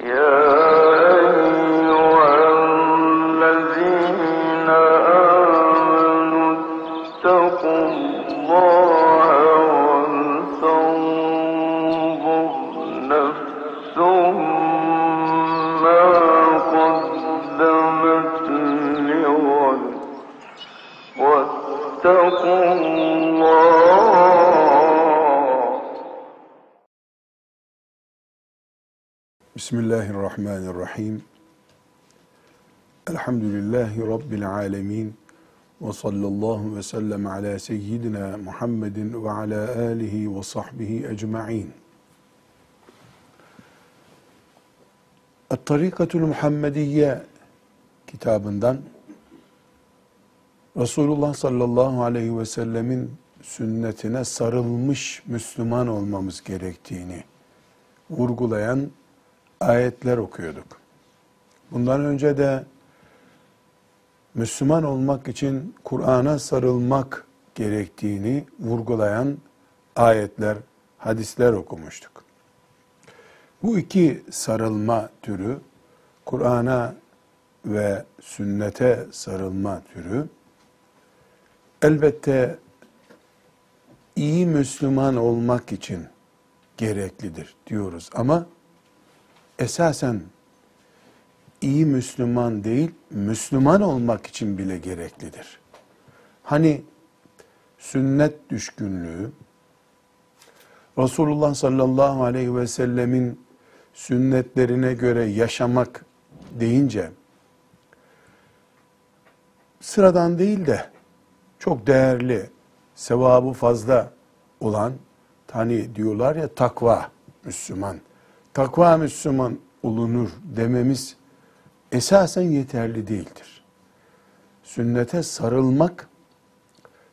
Yeah. Bismillahirrahmanirrahim. Elhamdülillahi Rabbil alemin. Ve sallallahu ve sellem ala seyyidina Muhammedin ve ala alihi ve sahbihi ecma'in. Et-Tarikatul Muhammediye kitabından Resulullah sallallahu aleyhi ve sellemin sünnetine sarılmış Müslüman olmamız gerektiğini vurgulayan ayetler okuyorduk. Bundan önce de Müslüman olmak için Kur'an'a sarılmak gerektiğini vurgulayan ayetler, hadisler okumuştuk. Bu iki sarılma türü, Kur'an'a ve sünnete sarılma türü, elbette iyi Müslüman olmak için gereklidir diyoruz. Ama esasen iyi Müslüman değil, Müslüman olmak için bile gereklidir. Hani sünnet düşkünlüğü, Resulullah sallallahu aleyhi ve sellemin sünnetlerine göre yaşamak deyince, sıradan değil de çok değerli, sevabı fazla olan, hani diyorlar ya takva Müslüman, takva Müslüman olunur dememiz esasen yeterli değildir. Sünnete sarılmak,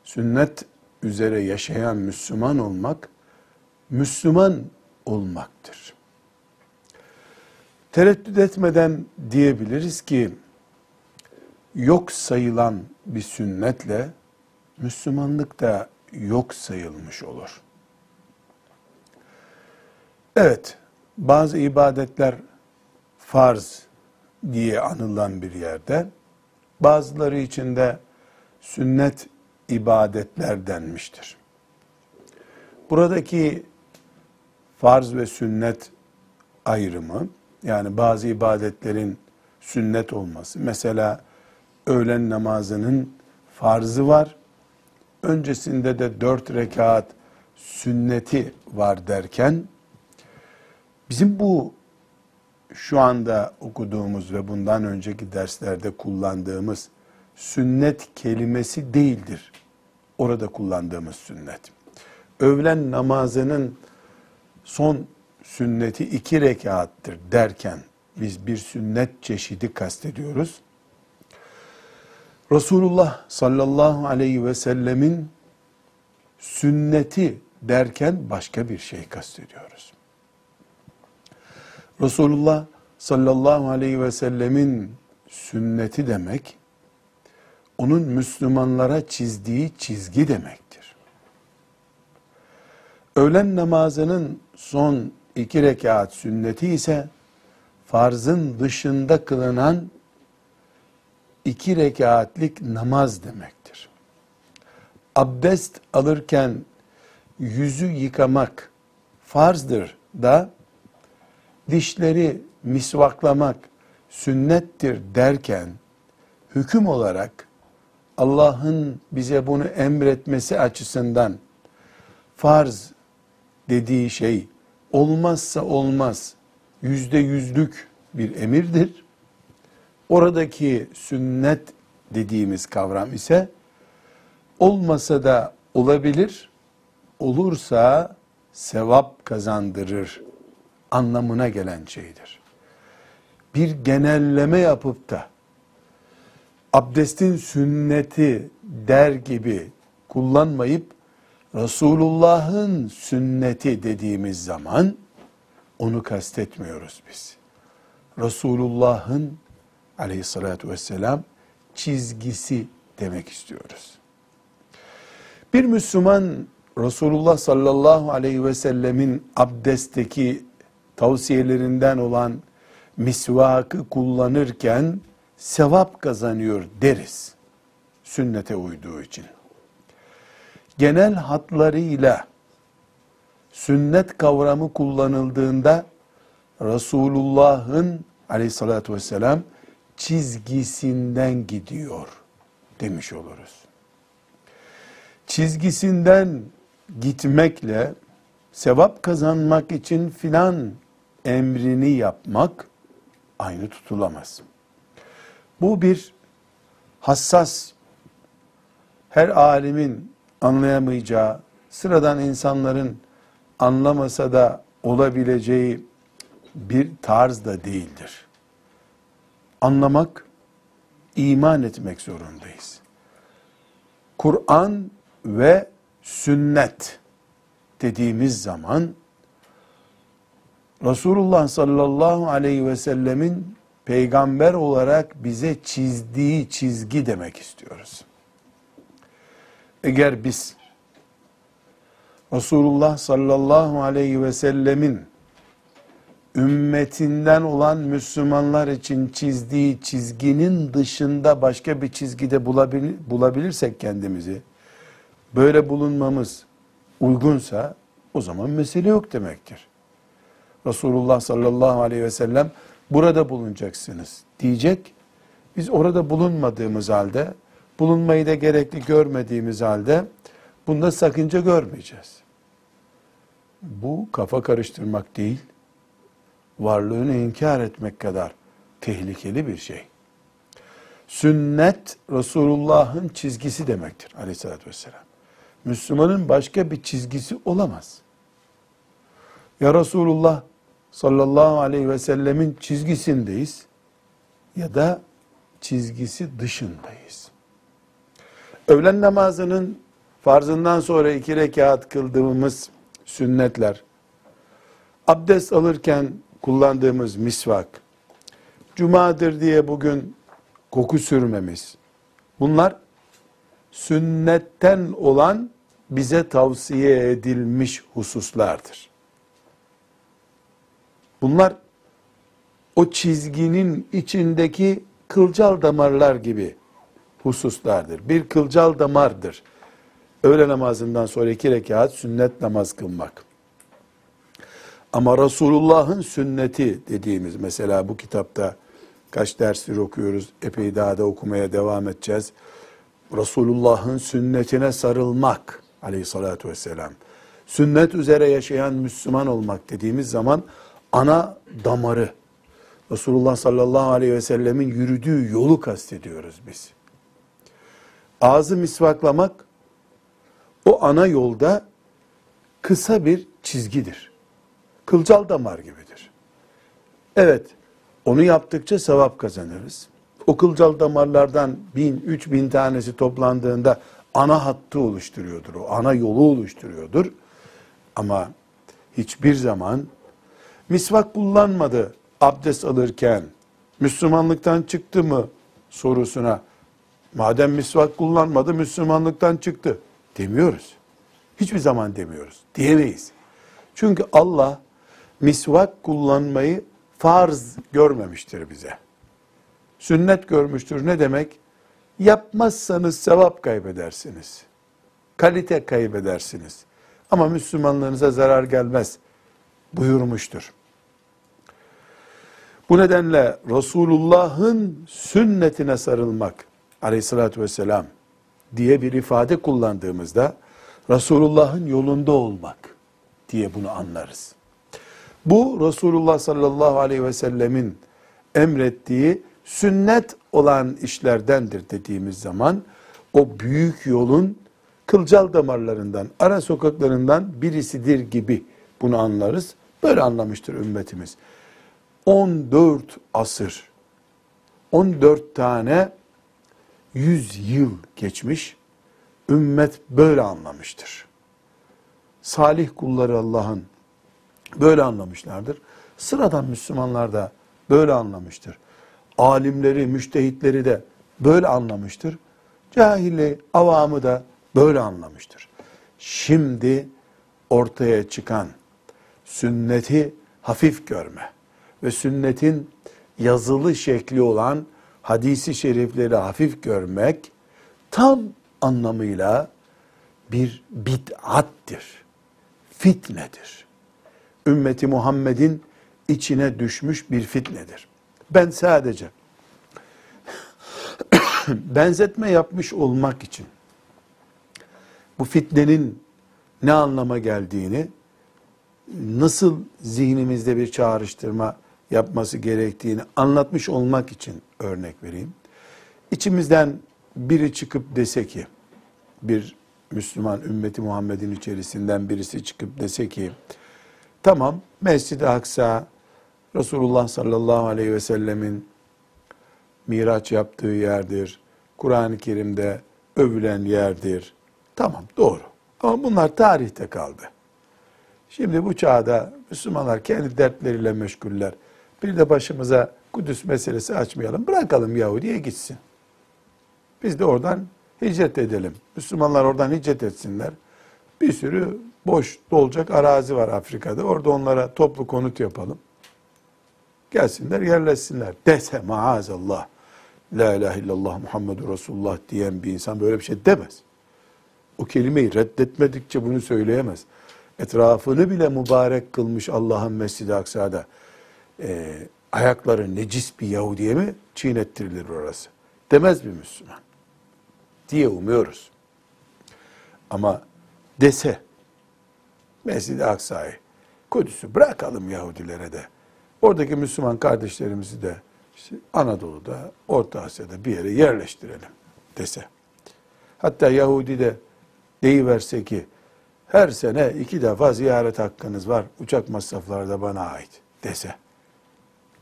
sünnet üzere yaşayan Müslüman olmak, Müslüman olmaktır. Tereddüt etmeden diyebiliriz ki, yok sayılan bir sünnetle, Müslümanlık da yok sayılmış olur. Evet, bazı ibadetler farz diye anılan bir yerde, bazıları için de sünnet ibadetler denmiştir. Buradaki farz ve sünnet ayrımı, yani bazı ibadetlerin sünnet olması, mesela öğlen namazının farzı var, öncesinde de dört rekat sünneti var derken, Bizim bu şu anda okuduğumuz ve bundan önceki derslerde kullandığımız sünnet kelimesi değildir. Orada kullandığımız sünnet. Öğlen namazının son sünneti iki rekattır derken biz bir sünnet çeşidi kastediyoruz. Resulullah sallallahu aleyhi ve sellemin sünneti derken başka bir şey kastediyoruz. Resulullah sallallahu aleyhi ve sellemin sünneti demek, onun Müslümanlara çizdiği çizgi demektir. Öğlen namazının son iki rekat sünneti ise, farzın dışında kılınan iki rekatlik namaz demektir. Abdest alırken yüzü yıkamak farzdır da, dişleri misvaklamak sünnettir derken hüküm olarak Allah'ın bize bunu emretmesi açısından farz dediği şey olmazsa olmaz yüzde yüzlük bir emirdir. Oradaki sünnet dediğimiz kavram ise olmasa da olabilir, olursa sevap kazandırır anlamına gelen şeydir. Bir genelleme yapıp da abdestin sünneti der gibi kullanmayıp Resulullah'ın sünneti dediğimiz zaman onu kastetmiyoruz biz. Resulullah'ın aleyhissalatü vesselam çizgisi demek istiyoruz. Bir Müslüman Resulullah sallallahu aleyhi ve sellemin abdestteki tavsiyelerinden olan misvakı kullanırken sevap kazanıyor deriz. Sünnete uyduğu için. Genel hatlarıyla sünnet kavramı kullanıldığında Resulullah'ın aleyhissalatü vesselam çizgisinden gidiyor demiş oluruz. Çizgisinden gitmekle sevap kazanmak için filan emrini yapmak aynı tutulamaz. Bu bir hassas, her alimin anlayamayacağı, sıradan insanların anlamasa da olabileceği bir tarz da değildir. Anlamak, iman etmek zorundayız. Kur'an ve sünnet dediğimiz zaman Resulullah sallallahu aleyhi ve sellemin peygamber olarak bize çizdiği çizgi demek istiyoruz. Eğer biz Resulullah sallallahu aleyhi ve sellemin ümmetinden olan Müslümanlar için çizdiği çizginin dışında başka bir çizgide bulabilirsek kendimizi, böyle bulunmamız uygunsa o zaman mesele yok demektir. Resulullah sallallahu aleyhi ve sellem burada bulunacaksınız diyecek. Biz orada bulunmadığımız halde, bulunmayı da gerekli görmediğimiz halde bunda sakınca görmeyeceğiz. Bu kafa karıştırmak değil, varlığını inkar etmek kadar tehlikeli bir şey. Sünnet Resulullah'ın çizgisi demektir aleyhissalatü vesselam. Müslümanın başka bir çizgisi olamaz. Ya Resulullah sallallahu aleyhi ve sellemin çizgisindeyiz ya da çizgisi dışındayız. Öğlen namazının farzından sonra iki rekat kıldığımız sünnetler, abdest alırken kullandığımız misvak, cumadır diye bugün koku sürmemiz, bunlar sünnetten olan bize tavsiye edilmiş hususlardır. Bunlar o çizginin içindeki kılcal damarlar gibi hususlardır. Bir kılcal damardır. Öğle namazından sonra iki rekat sünnet namaz kılmak. Ama Resulullah'ın sünneti dediğimiz mesela bu kitapta kaç derstir okuyoruz, epey daha da okumaya devam edeceğiz. Resulullah'ın sünnetine sarılmak aleyhissalatü vesselam. Sünnet üzere yaşayan Müslüman olmak dediğimiz zaman ana damarı, Resulullah sallallahu aleyhi ve sellemin yürüdüğü yolu kastediyoruz biz. Ağzı misvaklamak, o ana yolda kısa bir çizgidir. Kılcal damar gibidir. Evet, onu yaptıkça sevap kazanırız. O kılcal damarlardan bin, üç bin tanesi toplandığında ana hattı oluşturuyordur. O ana yolu oluşturuyordur. Ama hiçbir zaman misvak kullanmadı abdest alırken Müslümanlıktan çıktı mı sorusuna madem misvak kullanmadı Müslümanlıktan çıktı demiyoruz. Hiçbir zaman demiyoruz. Diyemeyiz. Çünkü Allah misvak kullanmayı farz görmemiştir bize. Sünnet görmüştür. Ne demek? Yapmazsanız sevap kaybedersiniz. Kalite kaybedersiniz. Ama Müslümanlığınıza zarar gelmez buyurmuştur. Bu nedenle Resulullah'ın sünnetine sarılmak aleyhissalatü vesselam diye bir ifade kullandığımızda Resulullah'ın yolunda olmak diye bunu anlarız. Bu Resulullah sallallahu aleyhi ve sellemin emrettiği sünnet olan işlerdendir dediğimiz zaman o büyük yolun kılcal damarlarından, ara sokaklarından birisidir gibi bunu anlarız. Böyle anlamıştır ümmetimiz. 14 asır, 14 tane 100 yıl geçmiş, ümmet böyle anlamıştır. Salih kulları Allah'ın böyle anlamışlardır. Sıradan Müslümanlar da böyle anlamıştır. Alimleri, müştehitleri de böyle anlamıştır. Cahili, avamı da böyle anlamıştır. Şimdi ortaya çıkan sünneti hafif görme ve sünnetin yazılı şekli olan hadisi şerifleri hafif görmek tam anlamıyla bir bid'attir. Fitnedir. Ümmeti Muhammed'in içine düşmüş bir fitnedir. Ben sadece benzetme yapmış olmak için bu fitnenin ne anlama geldiğini, nasıl zihnimizde bir çağrıştırma yapması gerektiğini anlatmış olmak için örnek vereyim. İçimizden biri çıkıp dese ki, bir Müslüman ümmeti Muhammed'in içerisinden birisi çıkıp dese ki, tamam Mescid-i Aksa Resulullah sallallahu aleyhi ve sellemin miraç yaptığı yerdir. Kur'an-ı Kerim'de övülen yerdir. Tamam doğru. Ama bunlar tarihte kaldı. Şimdi bu çağda Müslümanlar kendi dertleriyle meşguller. Bir de başımıza Kudüs meselesi açmayalım. Bırakalım Yahudi'ye gitsin. Biz de oradan hicret edelim. Müslümanlar oradan hicret etsinler. Bir sürü boş dolacak arazi var Afrika'da. Orada onlara toplu konut yapalım. Gelsinler yerleşsinler. Dese maazallah. La ilahe illallah Muhammedur Resulullah diyen bir insan böyle bir şey demez. O kelimeyi reddetmedikçe bunu söyleyemez. Etrafını bile mübarek kılmış Allah'ın Mescid-i Aksa'da e, ayakları necis bir Yahudiye mi çiğnettirilir orası? Demez bir Müslüman. Diye umuyoruz. Ama dese Mescid-i Aksa'yı, Kudüs'ü bırakalım Yahudilere de. Oradaki Müslüman kardeşlerimizi de işte Anadolu'da, Orta Asya'da bir yere yerleştirelim dese. Hatta Yahudi de deyiverse ki her sene iki defa ziyaret hakkınız var. Uçak masrafları da bana ait dese.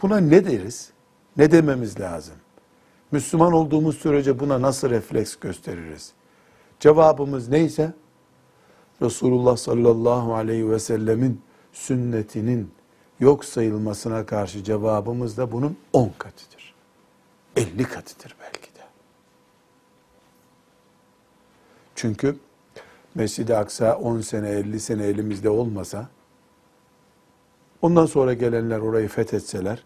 Buna ne deriz? Ne dememiz lazım? Müslüman olduğumuz sürece buna nasıl refleks gösteririz? Cevabımız neyse Resulullah sallallahu aleyhi ve sellemin sünnetinin yok sayılmasına karşı cevabımız da bunun on katıdır. Elli katıdır belki de. Çünkü Mescid-i Aksa 10 sene 50 sene elimizde olmasa ondan sonra gelenler orayı fethetseler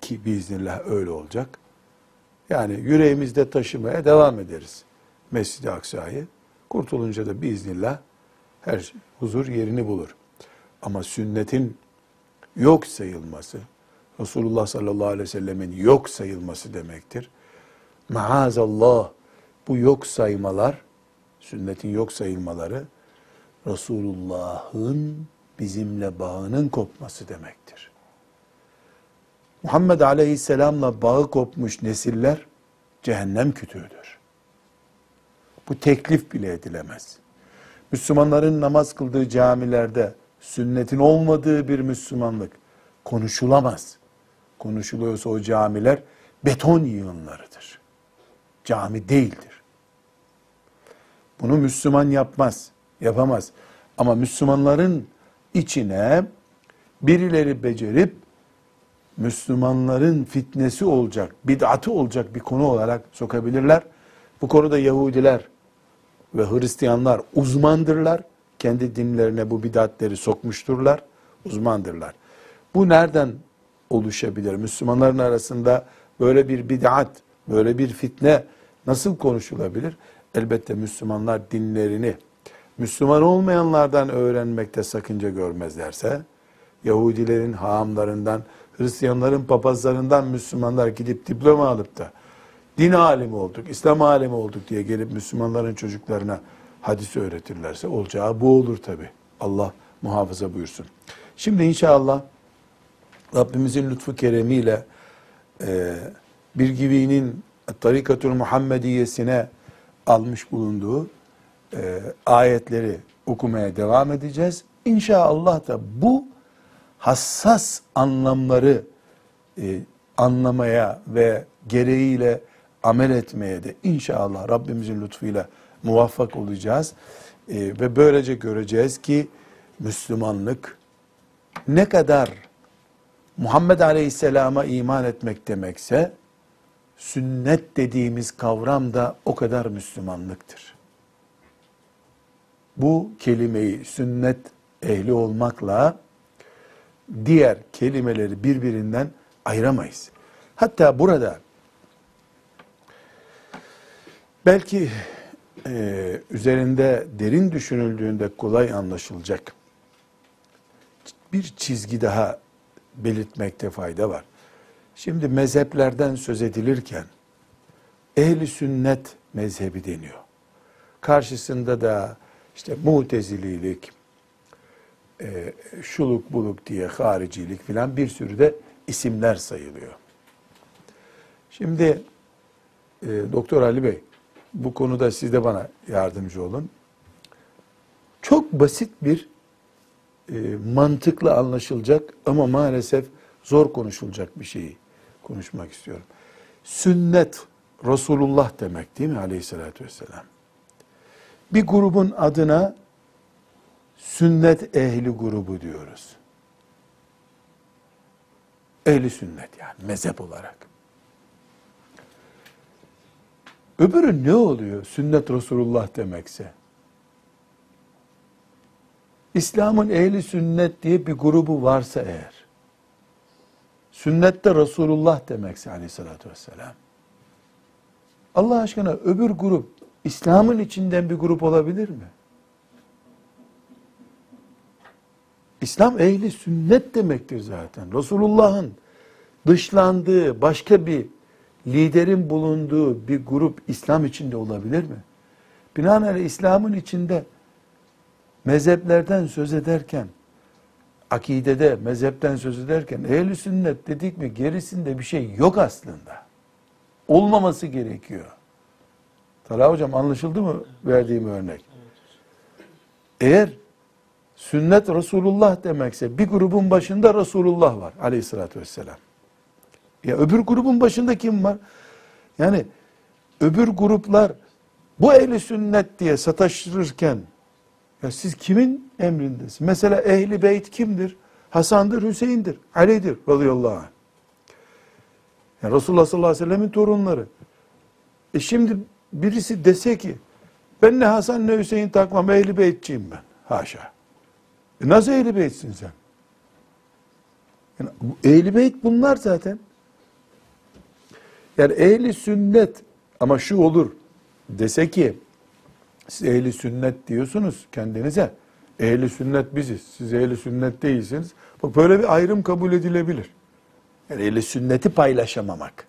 ki biiznillah öyle olacak. Yani yüreğimizde taşımaya devam ederiz Mescid-i Aksa'yı. Kurtulunca da biiznillah her huzur yerini bulur. Ama sünnetin yok sayılması, Resulullah sallallahu aleyhi ve sellemin yok sayılması demektir. Maazallah bu yok saymalar, sünnetin yok sayılmaları Resulullah'ın bizimle bağının kopması demektir. Muhammed Aleyhisselam'la bağı kopmuş nesiller cehennem kütüğüdür. Bu teklif bile edilemez. Müslümanların namaz kıldığı camilerde sünnetin olmadığı bir Müslümanlık konuşulamaz. Konuşuluyorsa o camiler beton yığınlarıdır. Cami değildir. Bunu Müslüman yapmaz, yapamaz. Ama Müslümanların içine birileri becerip Müslümanların fitnesi olacak, bid'atı olacak bir konu olarak sokabilirler. Bu konuda Yahudiler ve Hristiyanlar uzmandırlar. Kendi dinlerine bu bid'atleri sokmuşturlar, uzmandırlar. Bu nereden oluşabilir? Müslümanların arasında böyle bir bid'at, böyle bir fitne nasıl konuşulabilir? Elbette Müslümanlar dinlerini Müslüman olmayanlardan öğrenmekte sakınca görmezlerse, Yahudilerin haamlarından, Hristiyanların papazlarından Müslümanlar gidip diploma alıp da din alimi olduk, İslam alimi olduk diye gelip Müslümanların çocuklarına hadis öğretirlerse olacağı bu olur tabi. Allah muhafaza buyursun. Şimdi inşallah Rabbimizin lütfu keremiyle e, bir gibinin tarikatül Muhammediyesine almış bulunduğu e, ayetleri okumaya devam edeceğiz. İnşallah da bu hassas anlamları e, anlamaya ve gereğiyle amel etmeye de inşallah Rabbimizin lütfuyla muvaffak olacağız. E, ve böylece göreceğiz ki Müslümanlık ne kadar Muhammed Aleyhisselam'a iman etmek demekse, sünnet dediğimiz kavram da o kadar Müslümanlıktır. Bu kelimeyi sünnet ehli olmakla diğer kelimeleri birbirinden ayıramayız. Hatta burada belki e, üzerinde derin düşünüldüğünde kolay anlaşılacak bir çizgi daha belirtmekte fayda var. Şimdi mezheplerden söz edilirken ehli sünnet mezhebi deniyor. Karşısında da işte mutezililik, e, şuluk buluk diye haricilik filan bir sürü de isimler sayılıyor. Şimdi e, Doktor Ali Bey bu konuda siz de bana yardımcı olun. Çok basit bir e, mantıklı anlaşılacak ama maalesef zor konuşulacak bir şeyi konuşmak istiyorum. Sünnet Resulullah demek değil mi aleyhissalatü vesselam? Bir grubun adına sünnet ehli grubu diyoruz. Ehli sünnet yani mezhep olarak. Öbürü ne oluyor sünnet Resulullah demekse? İslam'ın ehli sünnet diye bir grubu varsa eğer, sünnette Resulullah demekse aleyhissalatü vesselam, Allah aşkına öbür grup İslam'ın içinden bir grup olabilir mi? İslam ehli sünnet demektir zaten. Resulullah'ın dışlandığı başka bir liderin bulunduğu bir grup İslam içinde olabilir mi? Binaenaleyh İslam'ın içinde mezheplerden söz ederken, akidede mezhepten söz ederken ehli sünnet dedik mi gerisinde bir şey yok aslında. Olmaması gerekiyor. Talha hocam anlaşıldı mı verdiğim örnek? Eğer sünnet Resulullah demekse bir grubun başında Resulullah var aleyhissalatü vesselam. Ya öbür grubun başında kim var? Yani öbür gruplar bu ehli sünnet diye sataştırırken ya siz kimin emrindesiniz? Mesela ehli beyt kimdir? Hasan'dır, Hüseyin'dir, Ali'dir radıyallahu anh. Yani Resulullah sallallahu aleyhi ve sellemin torunları. E şimdi birisi dese ki ben ne Hasan ne Hüseyin takmam ehli beytçiyim ben. Haşa. E nasıl ehli beytsin sen? Yani ehli beyt bunlar zaten. Yani ehli sünnet ama şu olur dese ki siz ehli sünnet diyorsunuz kendinize. Ehli sünnet biziz. Siz ehli sünnet değilsiniz. Bak böyle bir ayrım kabul edilebilir. Yani ehli sünneti paylaşamamak.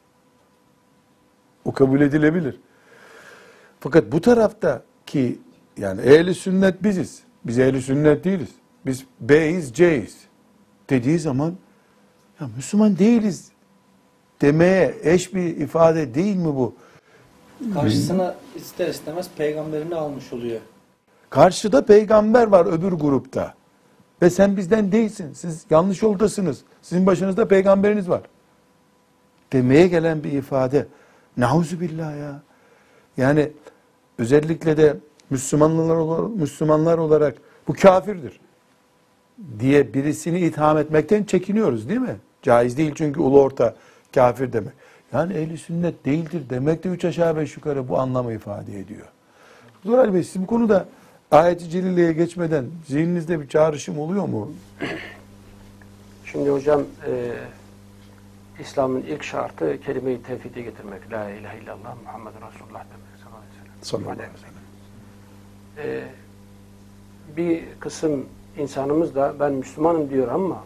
O kabul edilebilir. Fakat bu tarafta ki yani ehli sünnet biziz. Biz ehli sünnet değiliz. Biz B'yiz, C'yiz dediği zaman ya Müslüman değiliz demeye eş bir ifade değil mi bu? Karşısına ister istemez peygamberini almış oluyor. Karşıda peygamber var öbür grupta. Ve sen bizden değilsin. Siz yanlış yoldasınız. Sizin başınızda peygamberiniz var. Demeye gelen bir ifade. Nauzu billah ya. Yani özellikle de Müslümanlar olarak, Müslümanlar olarak bu kafirdir diye birisini itham etmekten çekiniyoruz değil mi? Caiz değil çünkü ulu orta kafir demek. Yani ehli sünnet değildir demek de üç aşağı beş yukarı bu anlamı ifade ediyor. Doktor Bey siz bu konuda ayet-i celileye geçmeden zihninizde bir çağrışım oluyor mu? Şimdi hocam e, İslam'ın ilk şartı kelime-i tevhidi getirmek. La ilahe illallah Muhammed Resulullah demek. Sallallahu aleyhi ve sellem. Sallallahu aleyhi ve sellem. E, bir kısım insanımız da ben Müslümanım diyor ama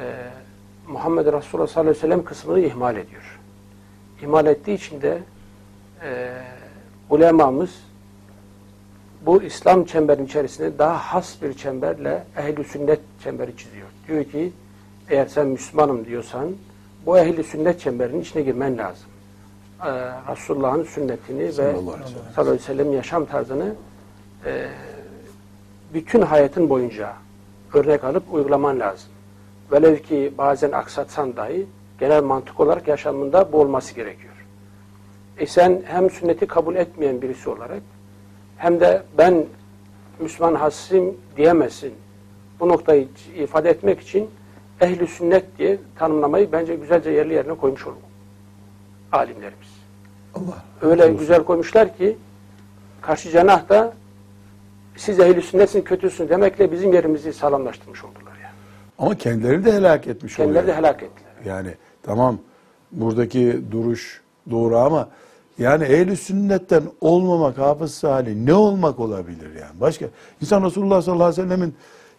e, Muhammed Resulullah sallallahu aleyhi ve sellem kısmını ihmal ediyor. İhmal ettiği için de e, ulemamız bu İslam çemberinin içerisinde daha has bir çemberle ehl sünnet çemberi çiziyor. Diyor ki eğer sen Müslümanım diyorsan bu ehl sünnet çemberinin içine girmen lazım. Ee, Resulullah'ın sünnetini ve Sallallahu ve sallallahu aleyhi ve sellem yaşam tarzını e, bütün hayatın boyunca örnek alıp uygulaman lazım. Velev ki bazen aksatsan dahi genel mantık olarak yaşamında bu olması gerekiyor. E sen hem sünneti kabul etmeyen birisi olarak hem de ben Müslüman hasim diyemezsin. Bu noktayı ifade etmek için ehli sünnet diye tanımlamayı bence güzelce yerli yerine koymuş olur alimlerimiz. Allah. Öyle olsun. güzel koymuşlar ki karşı cenah da siz ehli sünnetsin kötüsün demekle bizim yerimizi sağlamlaştırmış oldular yani. Ama kendileri de helak etmiş Kendileri de oluyor. helak ettiler. Yani tamam buradaki duruş doğru ama yani ehl sünnetten olmamak hafız salih ne olmak olabilir yani? Başka insan Resulullah sallallahu aleyhi ve sellemin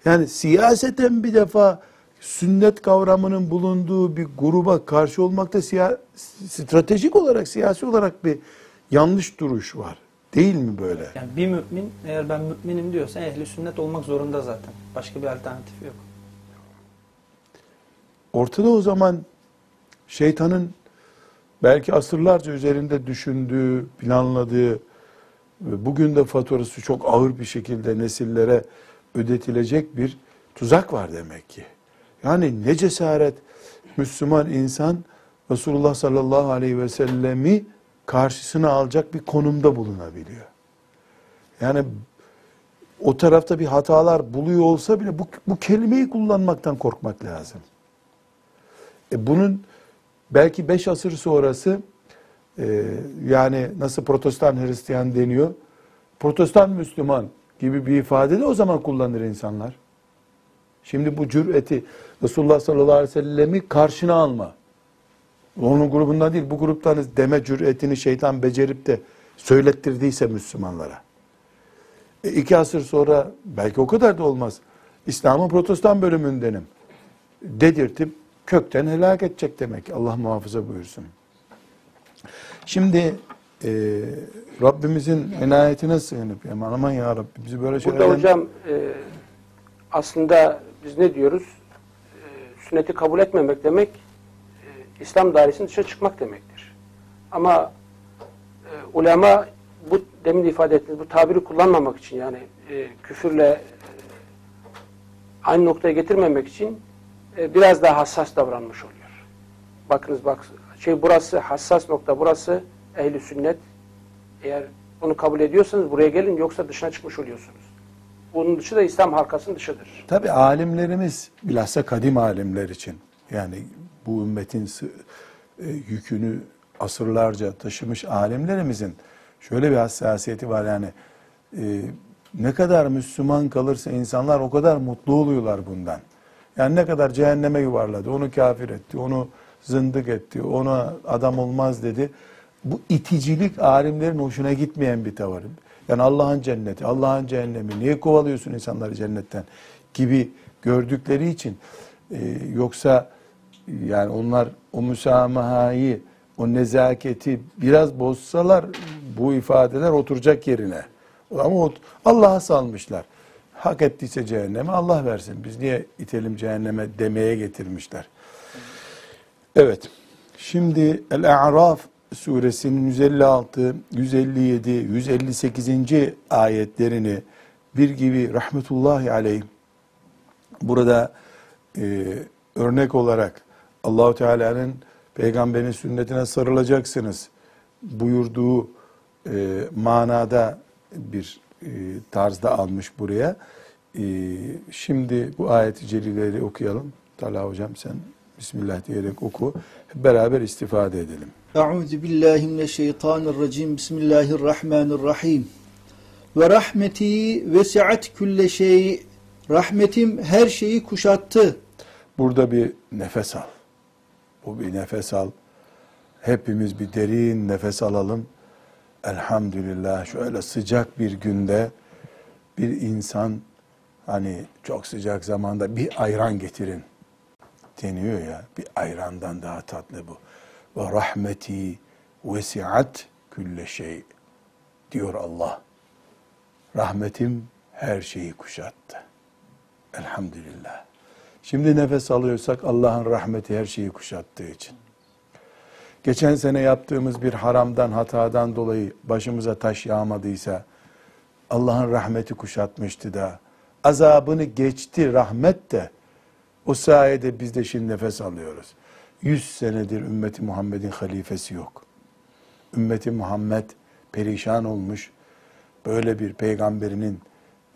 yani siyaseten bir defa sünnet kavramının bulunduğu bir gruba karşı olmakta siya, stratejik olarak siyasi olarak bir yanlış duruş var. Değil mi böyle? Yani bir mümin eğer ben müminim diyorsa ehli sünnet olmak zorunda zaten. Başka bir alternatifi yok. Ortada o zaman şeytanın belki asırlarca üzerinde düşündüğü, planladığı bugün de faturası çok ağır bir şekilde nesillere ödetilecek bir tuzak var demek ki. Yani ne cesaret Müslüman insan Resulullah sallallahu aleyhi ve sellemi karşısına alacak bir konumda bulunabiliyor. Yani o tarafta bir hatalar buluyor olsa bile bu, bu kelimeyi kullanmaktan korkmak lazım. E bunun belki beş asır sonrası e, yani nasıl protestan Hristiyan deniyor, protestan Müslüman gibi bir ifade de o zaman kullanır insanlar. Şimdi bu cüreti Resulullah sallallahu aleyhi ve sellemi karşına alma. Onun grubundan değil bu gruptanız deme cüretini şeytan becerip de söylettirdiyse Müslümanlara. E iki asır sonra belki o kadar da olmaz. İslam'ın protestan bölümündenim. Dedirtip kökten helak edecek demek. Allah muhafaza buyursun. Şimdi e, Rabbimizin enayetine sığınıp yani aman ya Rabbi bizi böyle şeyler Burada hocam e, aslında biz ne diyoruz? E, sünneti kabul etmemek demek e, İslam dairesinin dışına çıkmak demektir. Ama e, ulema bu demin de ifade ettiğiniz bu tabiri kullanmamak için yani e, küfürle e, aynı noktaya getirmemek için e, biraz daha hassas davranmış oluyor. Bakınız bak şey burası hassas nokta burası ehli sünnet. Eğer bunu kabul ediyorsanız buraya gelin yoksa dışına çıkmış oluyorsunuz. Bunun dışı da İslam halkasının dışıdır. Tabi alimlerimiz bilhassa kadim alimler için yani bu ümmetin e, yükünü asırlarca taşımış alimlerimizin şöyle bir hassasiyeti var yani e, ne kadar Müslüman kalırsa insanlar o kadar mutlu oluyorlar bundan. Yani ne kadar cehenneme yuvarladı, onu kafir etti, onu zındık etti, ona adam olmaz dedi. Bu iticilik alimlerin hoşuna gitmeyen bir tavır. Yani Allah'ın cenneti, Allah'ın cehennemi, niye kovalıyorsun insanları cennetten gibi gördükleri için e, yoksa yani onlar o müsamahayı, o nezaketi biraz bozsalar bu ifadeler oturacak yerine. Ama Allah'a salmışlar. Hak ettiyse cehenneme Allah versin. Biz niye itelim cehenneme demeye getirmişler. Evet. Şimdi El-A'raf suresinin 156, 157, 158. ayetlerini bir gibi rahmetullahi aleyh burada e, örnek olarak Allahu Teala'nın peygamberin sünnetine sarılacaksınız buyurduğu e, manada bir e, tarzda almış buraya. E, şimdi bu ayeti celileri okuyalım. Talha hocam sen Bismillah diyerek oku. Hep beraber istifade edelim. Euzu billahi mineşşeytanirracim. Bismillahirrahmanirrahim. Ve rahmeti vesiat külle şey. Rahmetim her şeyi kuşattı. Burada bir nefes al. Bu bir nefes al. Hepimiz bir derin nefes alalım. Elhamdülillah şöyle sıcak bir günde bir insan hani çok sıcak zamanda bir ayran getirin deniyor ya. Bir ayrandan daha tatlı bu. Ve rahmeti vesiat külle şey diyor Allah. Rahmetim her şeyi kuşattı. Elhamdülillah. Şimdi nefes alıyorsak Allah'ın rahmeti her şeyi kuşattığı için. Geçen sene yaptığımız bir haramdan, hatadan dolayı başımıza taş yağmadıysa Allah'ın rahmeti kuşatmıştı da azabını geçti rahmet de o sayede biz de şimdi nefes alıyoruz. Yüz senedir ümmeti Muhammed'in halifesi yok. Ümmeti Muhammed perişan olmuş. Böyle bir peygamberinin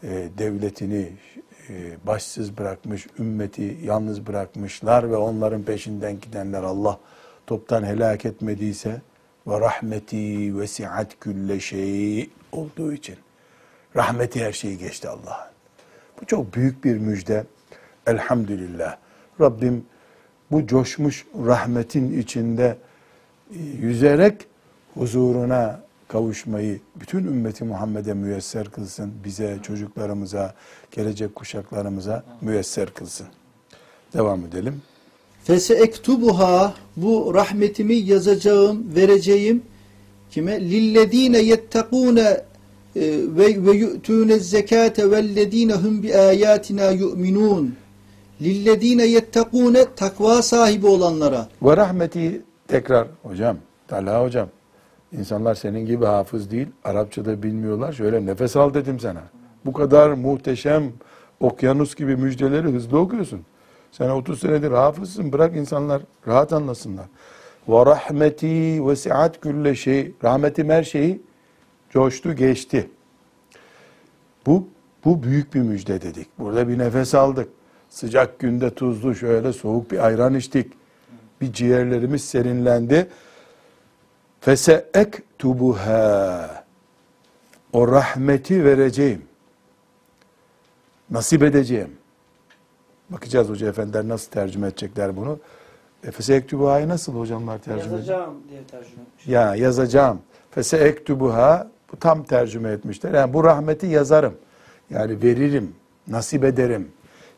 e, devletini e, başsız bırakmış, ümmeti yalnız bırakmışlar ve onların peşinden gidenler Allah toptan helak etmediyse ve rahmeti vesiat külle şey olduğu için rahmeti her şeyi geçti Allah'ın. Bu çok büyük bir müjde. Elhamdülillah. Rabbim bu coşmuş rahmetin içinde e, yüzerek huzuruna kavuşmayı bütün ümmeti Muhammed'e müyesser kılsın. Bize, çocuklarımıza, gelecek kuşaklarımıza müyesser kılsın. Devam edelim. Feseektubuha bu rahmetimi yazacağım, vereceğim kime? Lillezine yettekûne e, ve ve yu'tûne zekâte vellezîne hum bi âyâtinâ yu'minûn. Lillezîne yettekûne takva sahibi olanlara. Ve rahmeti tekrar hocam, Talha hocam. İnsanlar senin gibi hafız değil, Arapçada bilmiyorlar. Şöyle nefes al dedim sana. Bu kadar muhteşem okyanus gibi müjdeleri hızlı okuyorsun. Sen 30 senedir hafızsın. Bırak insanlar rahat anlasınlar. Ve rahmeti vesiat külle şey. Rahmetim her şeyi coştu, geçti. Bu bu büyük bir müjde dedik. Burada bir nefes aldık. Sıcak günde tuzlu şöyle soğuk bir ayran içtik. Bir ciğerlerimiz serinlendi. Feseektubuha. O rahmeti vereceğim. Nasip edeceğim. Bakacağız hoca efendiler nasıl tercüme edecekler bunu. E, Feseektubuha'yı nasıl hocamlar tercüme? Yazacağım diye tercüme etmiş. Ya yazacağım. Feseektubuha bu tam tercüme etmişler. Yani bu rahmeti yazarım. Yani veririm, nasip ederim.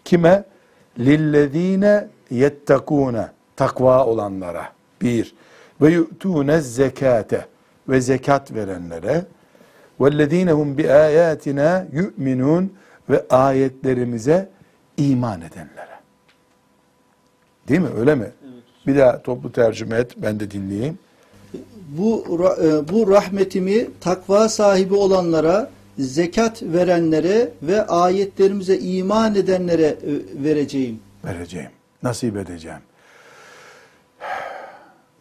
Kime? Lillezine yettekûne. Takva olanlara. Bir. Ve yu'tûne zekate. Ve zekat verenlere. Vellezine hum bi ayatina yu'minun. Ve ayetlerimize iman edenlere. Değil mi? Öyle mi? Bir daha toplu tercüme et. Ben de dinleyeyim. Bu e, bu rahmetimi takva sahibi olanlara, zekat verenlere ve ayetlerimize iman edenlere e, vereceğim. vereceğim. Nasip edeceğim.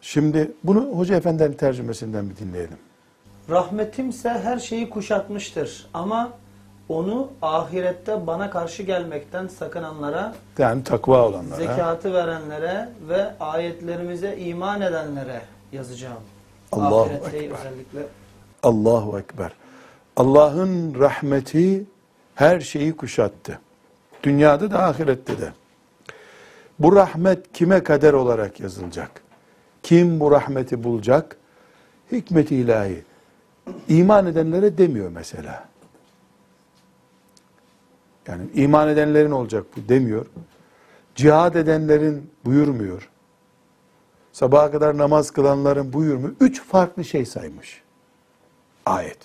Şimdi bunu Hoca Efendi'nin tercümesinden bir dinleyelim. Rahmetimse her şeyi kuşatmıştır ama onu ahirette bana karşı gelmekten sakınanlara, Yani takva olanlara. zekatı verenlere ve ayetlerimize iman edenlere yazacağım. Allahu Ahirette Ekber. özellikle. Allahu Ekber. Allah'ın rahmeti her şeyi kuşattı. Dünyada da ahirette de. Bu rahmet kime kader olarak yazılacak? Kim bu rahmeti bulacak? Hikmet-i ilahi. İman edenlere demiyor mesela. Yani iman edenlerin olacak bu demiyor. Cihad edenlerin buyurmuyor. Sabaha kadar namaz kılanların buyurmuyor. Üç farklı şey saymış. Ayet.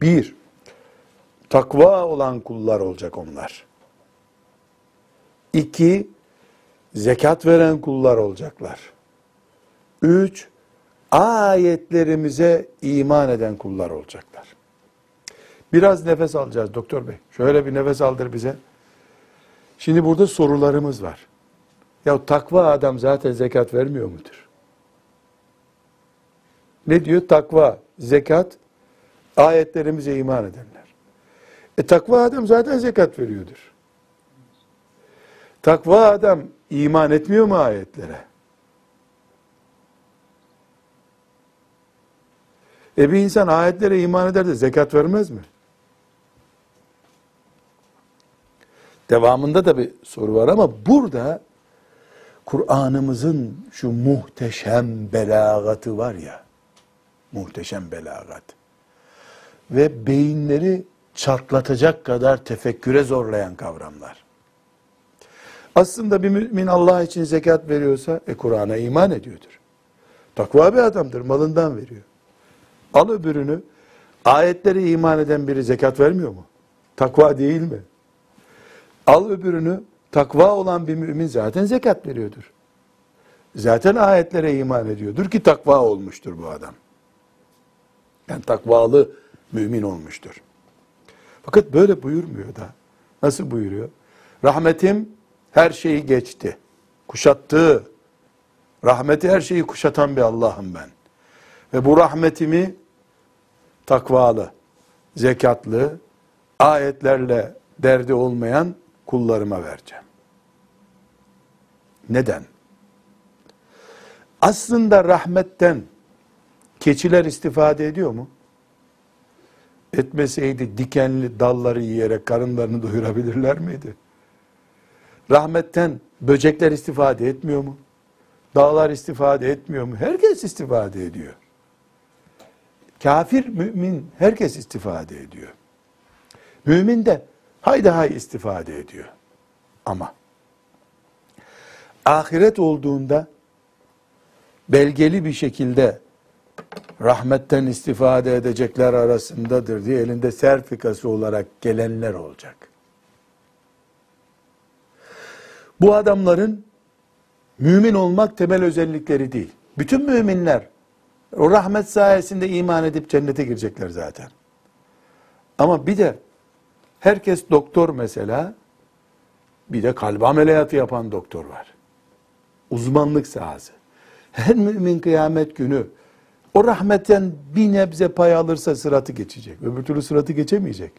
Bir, takva olan kullar olacak onlar. İki, zekat veren kullar olacaklar. Üç, ayetlerimize iman eden kullar olacaklar. Biraz nefes alacağız doktor bey. Şöyle bir nefes aldır bize. Şimdi burada sorularımız var. Ya takva adam zaten zekat vermiyor mudur? Ne diyor? Takva, zekat, ayetlerimize iman edenler. E takva adam zaten zekat veriyordur. Takva adam iman etmiyor mu ayetlere? E bir insan ayetlere iman eder de zekat vermez mi? Devamında da bir soru var ama burada Kur'an'ımızın şu muhteşem belagatı var ya, muhteşem belagat ve beyinleri çatlatacak kadar tefekküre zorlayan kavramlar. Aslında bir mümin Allah için zekat veriyorsa, e Kur'an'a iman ediyordur. Takva bir adamdır, malından veriyor. Al öbürünü, ayetlere iman eden biri zekat vermiyor mu? Takva değil mi? Al öbürünü, takva olan bir mümin zaten zekat veriyordur. Zaten ayetlere iman ediyordur ki takva olmuştur bu adam. Yani takvalı mümin olmuştur. Fakat böyle buyurmuyor da. Nasıl buyuruyor? Rahmetim her şeyi geçti. Kuşattı. Rahmeti her şeyi kuşatan bir Allah'ım ben. Ve bu rahmetimi takvalı, zekatlı, ayetlerle derdi olmayan kullarıma vereceğim. Neden? Aslında rahmetten keçiler istifade ediyor mu? Etmeseydi dikenli dalları yiyerek karınlarını doyurabilirler miydi? Rahmetten böcekler istifade etmiyor mu? Dağlar istifade etmiyor mu? Herkes istifade ediyor. Kafir, mümin herkes istifade ediyor. Mümin de hay istifade ediyor. Ama ahiret olduğunda belgeli bir şekilde rahmetten istifade edecekler arasındadır diye elinde sertifikası olarak gelenler olacak. Bu adamların mümin olmak temel özellikleri değil. Bütün müminler o rahmet sayesinde iman edip cennete girecekler zaten. Ama bir de herkes doktor mesela, bir de kalp ameliyatı yapan doktor var. Uzmanlık sahası. Her mümin kıyamet günü o rahmetten bir nebze pay alırsa sıratı geçecek. Öbür türlü sıratı geçemeyecek.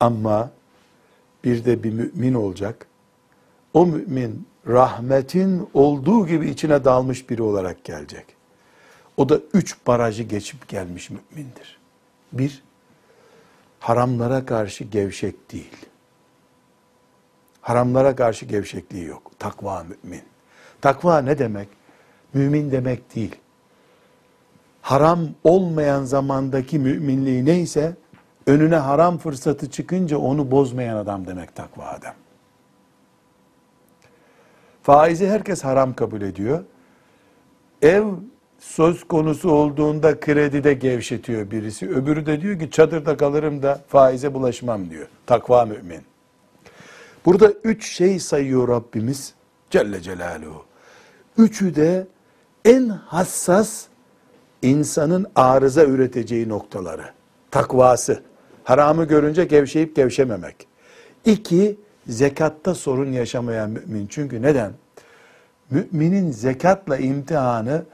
Ama bir de bir mümin olacak. O mümin rahmetin olduğu gibi içine dalmış biri olarak gelecek. O da üç barajı geçip gelmiş mümindir. Bir, haramlara karşı gevşek değil. Haramlara karşı gevşekliği yok. Takva mümin. Takva ne demek? Mümin demek değil. Haram olmayan zamandaki müminliği neyse, önüne haram fırsatı çıkınca onu bozmayan adam demek takva adam. Faizi herkes haram kabul ediyor. Ev söz konusu olduğunda kredide gevşetiyor birisi. Öbürü de diyor ki çadırda kalırım da faize bulaşmam diyor. Takva mümin. Burada üç şey sayıyor Rabbimiz Celle Celaluhu. Üçü de en hassas insanın arıza üreteceği noktaları. Takvası. Haramı görünce gevşeyip gevşememek. İki, zekatta sorun yaşamayan mümin. Çünkü neden? Müminin zekatla imtihanı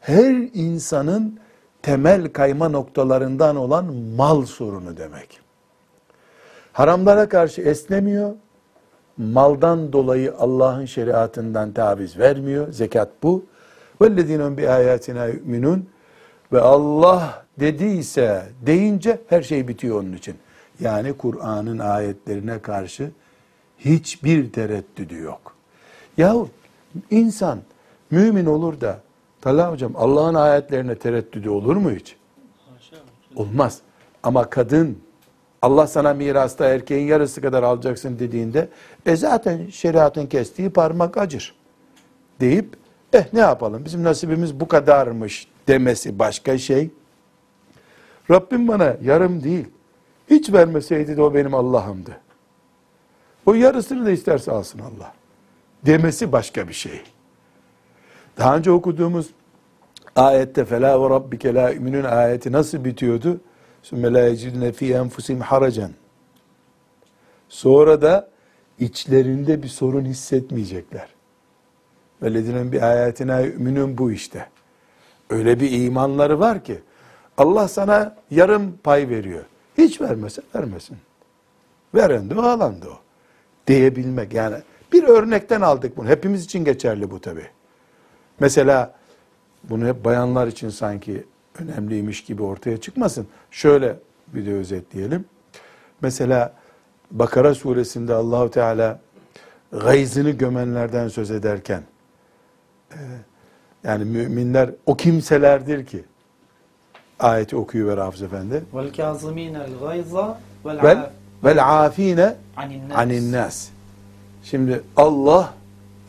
her insanın temel kayma noktalarından olan mal sorunu demek. Haramlara karşı esnemiyor, maldan dolayı Allah'ın şeriatından taviz vermiyor. Zekat bu. وَالَّذ۪ينَ بِآيَاتِنَا يُؤْمِنُونَ Ve Allah dediyse deyince her şey bitiyor onun için. Yani Kur'an'ın ayetlerine karşı hiçbir tereddüdü yok. Yahu insan mümin olur da Talha hocam Allah'ın ayetlerine tereddüdü olur mu hiç? Olmaz. Ama kadın Allah sana mirasta erkeğin yarısı kadar alacaksın dediğinde e zaten şeriatın kestiği parmak acır deyip eh ne yapalım bizim nasibimiz bu kadarmış demesi başka şey. Rabbim bana yarım değil hiç vermeseydi de o benim Allah'ımdı. O yarısını da isterse alsın Allah. Demesi başka bir şey. Daha önce okuduğumuz ayette fela ve rabbike la yu'minun ayeti nasıl bitiyordu? Sümme la yecidune fi enfusihim haracen. Sonra da içlerinde bir sorun hissetmeyecekler. Veledinen bir ayetine yu'minun bu işte. Öyle bir imanları var ki Allah sana yarım pay veriyor. Hiç vermese vermesin. Veren de o alan da o. Diyebilmek yani bir örnekten aldık bunu. Hepimiz için geçerli bu tabi. Mesela bunu hep bayanlar için sanki önemliymiş gibi ortaya çıkmasın. Şöyle bir de özetleyelim. Mesela Bakara suresinde Allahu Teala gayzını gömenlerden söz ederken e, yani müminler o kimselerdir ki ayeti okuyuver Hafız Efendi. Vel kazimînel gayza vel Vel afine anin nas. anin nas. Şimdi Allah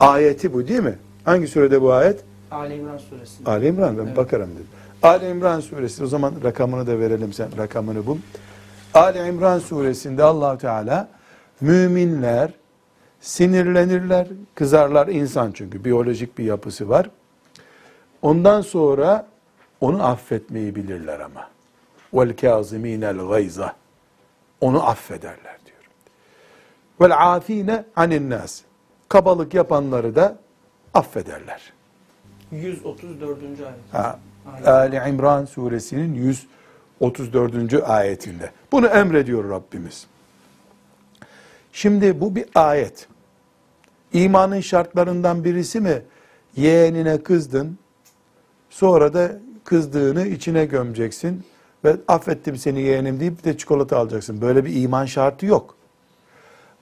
ayeti bu değil mi? Hangi surede bu ayet? Ali İmran suresi. Ali İmran ben Evet. bakarım dedim. Ali İmran suresi o zaman rakamını da verelim sen rakamını bul. Ali İmran suresinde allah Teala müminler sinirlenirler, kızarlar insan çünkü biyolojik bir yapısı var. Ondan sonra onu affetmeyi bilirler ama. Vel kâzimînel gayza. Onu affederler diyor. Vel afine anin nas. Kabalık yapanları da affederler. 134. ayet. Ha. Ali İmran suresinin 134. ayetinde. Bunu emrediyor Rabbimiz. Şimdi bu bir ayet. İmanın şartlarından birisi mi? Yeğenine kızdın, sonra da kızdığını içine gömeceksin ve affettim seni yeğenim deyip de çikolata alacaksın. Böyle bir iman şartı yok.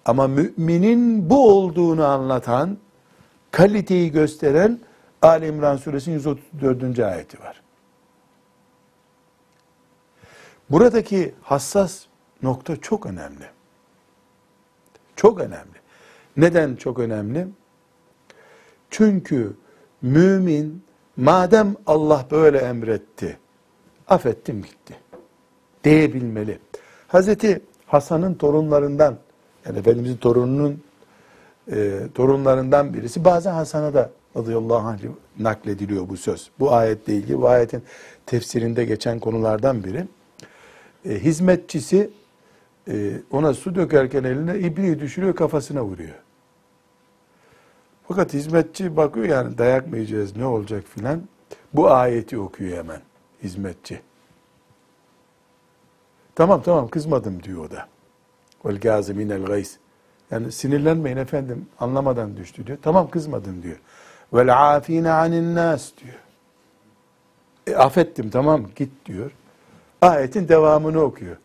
Ama müminin bu olduğunu anlatan, kaliteyi gösteren Ali İmran suresinin 134. ayeti var. Buradaki hassas nokta çok önemli. Çok önemli. Neden çok önemli? Çünkü mümin madem Allah böyle emretti, affettim gitti diyebilmeli. Hazreti Hasan'ın torunlarından, yani Efendimizin torununun e, torunlarından birisi, bazen Hasan'a da radıyallahu anh naklediliyor bu söz. Bu ayetle ilgili, bu ayetin tefsirinde geçen konulardan biri. E, hizmetçisi e, ona su dökerken eline ibriği düşürüyor, kafasına vuruyor. Fakat hizmetçi bakıyor yani dayak mı yiyeceğiz, ne olacak filan. Bu ayeti okuyor hemen hizmetçi. Tamam tamam kızmadım diyor o da. Vel gaziminel gays. Yani sinirlenmeyin efendim anlamadan düştü diyor. Tamam kızmadım diyor. Vel afine anin nas diyor. E, affettim tamam git diyor. Ayetin devamını okuyor.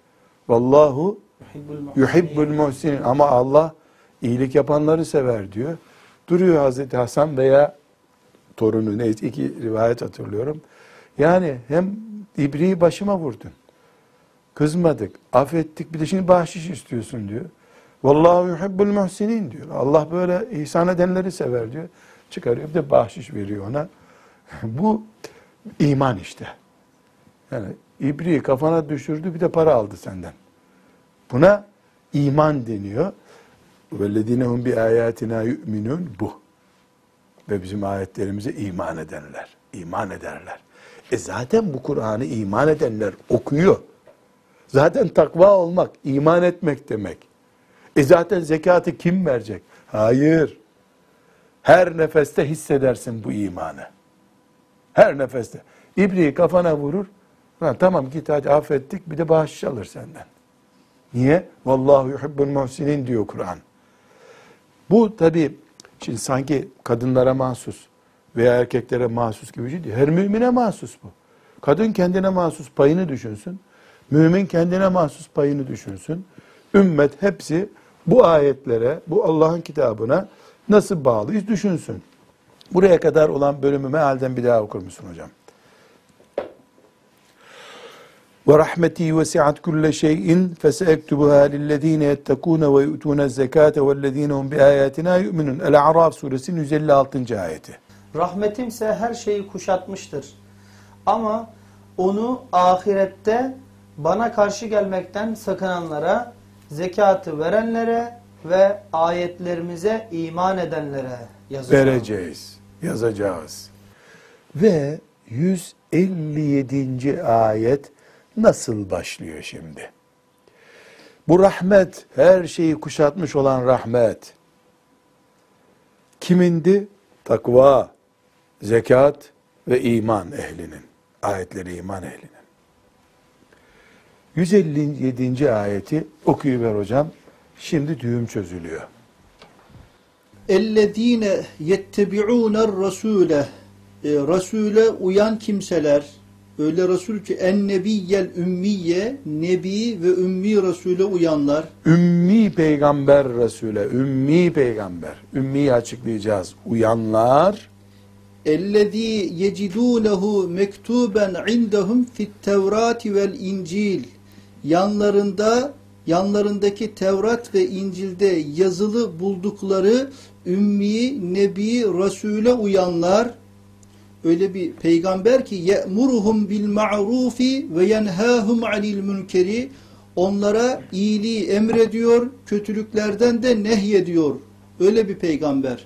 Vallahu yuhibbul muhsinin ama Allah iyilik yapanları sever diyor. Duruyor Hazreti Hasan veya torunu neyse iki rivayet hatırlıyorum. Yani hem ibriği başıma vurdun. Kızmadık, affettik bir de şimdi bahşiş istiyorsun diyor. Vallahu yuhibbul muhsinin diyor. Allah böyle ihsan edenleri sever diyor. Çıkarıyor bir de bahşiş veriyor ona. Bu iman işte. Yani ibriği kafana düşürdü bir de para aldı senden. Buna iman deniyor. وَالَّذ۪ينَ هُمْ بِآيَاتِنَا يُؤْمِنُونَ Bu. Ve bizim ayetlerimize iman edenler. iman ederler. E zaten bu Kur'an'ı iman edenler okuyor. Zaten takva olmak, iman etmek demek. E zaten zekatı kim verecek? Hayır. Her nefeste hissedersin bu imanı. Her nefeste. İbriği kafana vurur. Ha, tamam git hadi affettik bir de bağış alır senden. Niye? Vallahu yuhibbul muhsinin diyor Kur'an. Bu tabi şimdi sanki kadınlara mahsus veya erkeklere mahsus gibi bir şey değil. Her mümine mahsus bu. Kadın kendine mahsus payını düşünsün. Mümin kendine mahsus payını düşünsün. Ümmet hepsi bu ayetlere, bu Allah'ın kitabına nasıl bağlıyız düşünsün. Buraya kadar olan bölümü mealden bir daha okur musun hocam? Ve rahmeti vesi'at kulle şeyin feseektubuha lillezine yettekûne ve yu'tûne zekâte vellezine hum bi ayatina yu'minun. El-A'raf suresinin 156. ayeti. Rahmetimse her şeyi kuşatmıştır. Ama onu ahirette bana karşı gelmekten sakınanlara, zekatı verenlere ve ayetlerimize iman edenlere yazacağım. vereceğiz, yazacağız. Ve 157. ayet nasıl başlıyor şimdi? Bu rahmet, her şeyi kuşatmış olan rahmet. Kimindi? Takva, zekat ve iman ehlinin. Ayetleri iman ehlinin. 157. ayeti okuyuver hocam. Şimdi düğüm çözülüyor. اَلَّذ۪ينَ يَتَّبِعُونَ الرَّسُولَ e, Resul'e uyan kimseler, öyle Resul ki en nebiyyel ümmiye, nebi ve ümmi Resul'e uyanlar, Ümmi peygamber Resul'e, ümmi peygamber. Ümmiyi açıklayacağız. Uyanlar, اَلَّذ۪ي يَجِدُونَهُ مَكْتُوبًا عِنْدَهُمْ فِي التَّوْرَاتِ وَالْاِنْجِيلِ Yanlarında, yanlarındaki Tevrat ve İncil'de yazılı buldukları ümmi, nebi, Resul'e uyanlar, öyle bir peygamber ki ye'muruhum bil ma'rufi ve yenhahum anil münkeri onlara iyiliği emrediyor, kötülüklerden de nehyediyor. Öyle bir peygamber.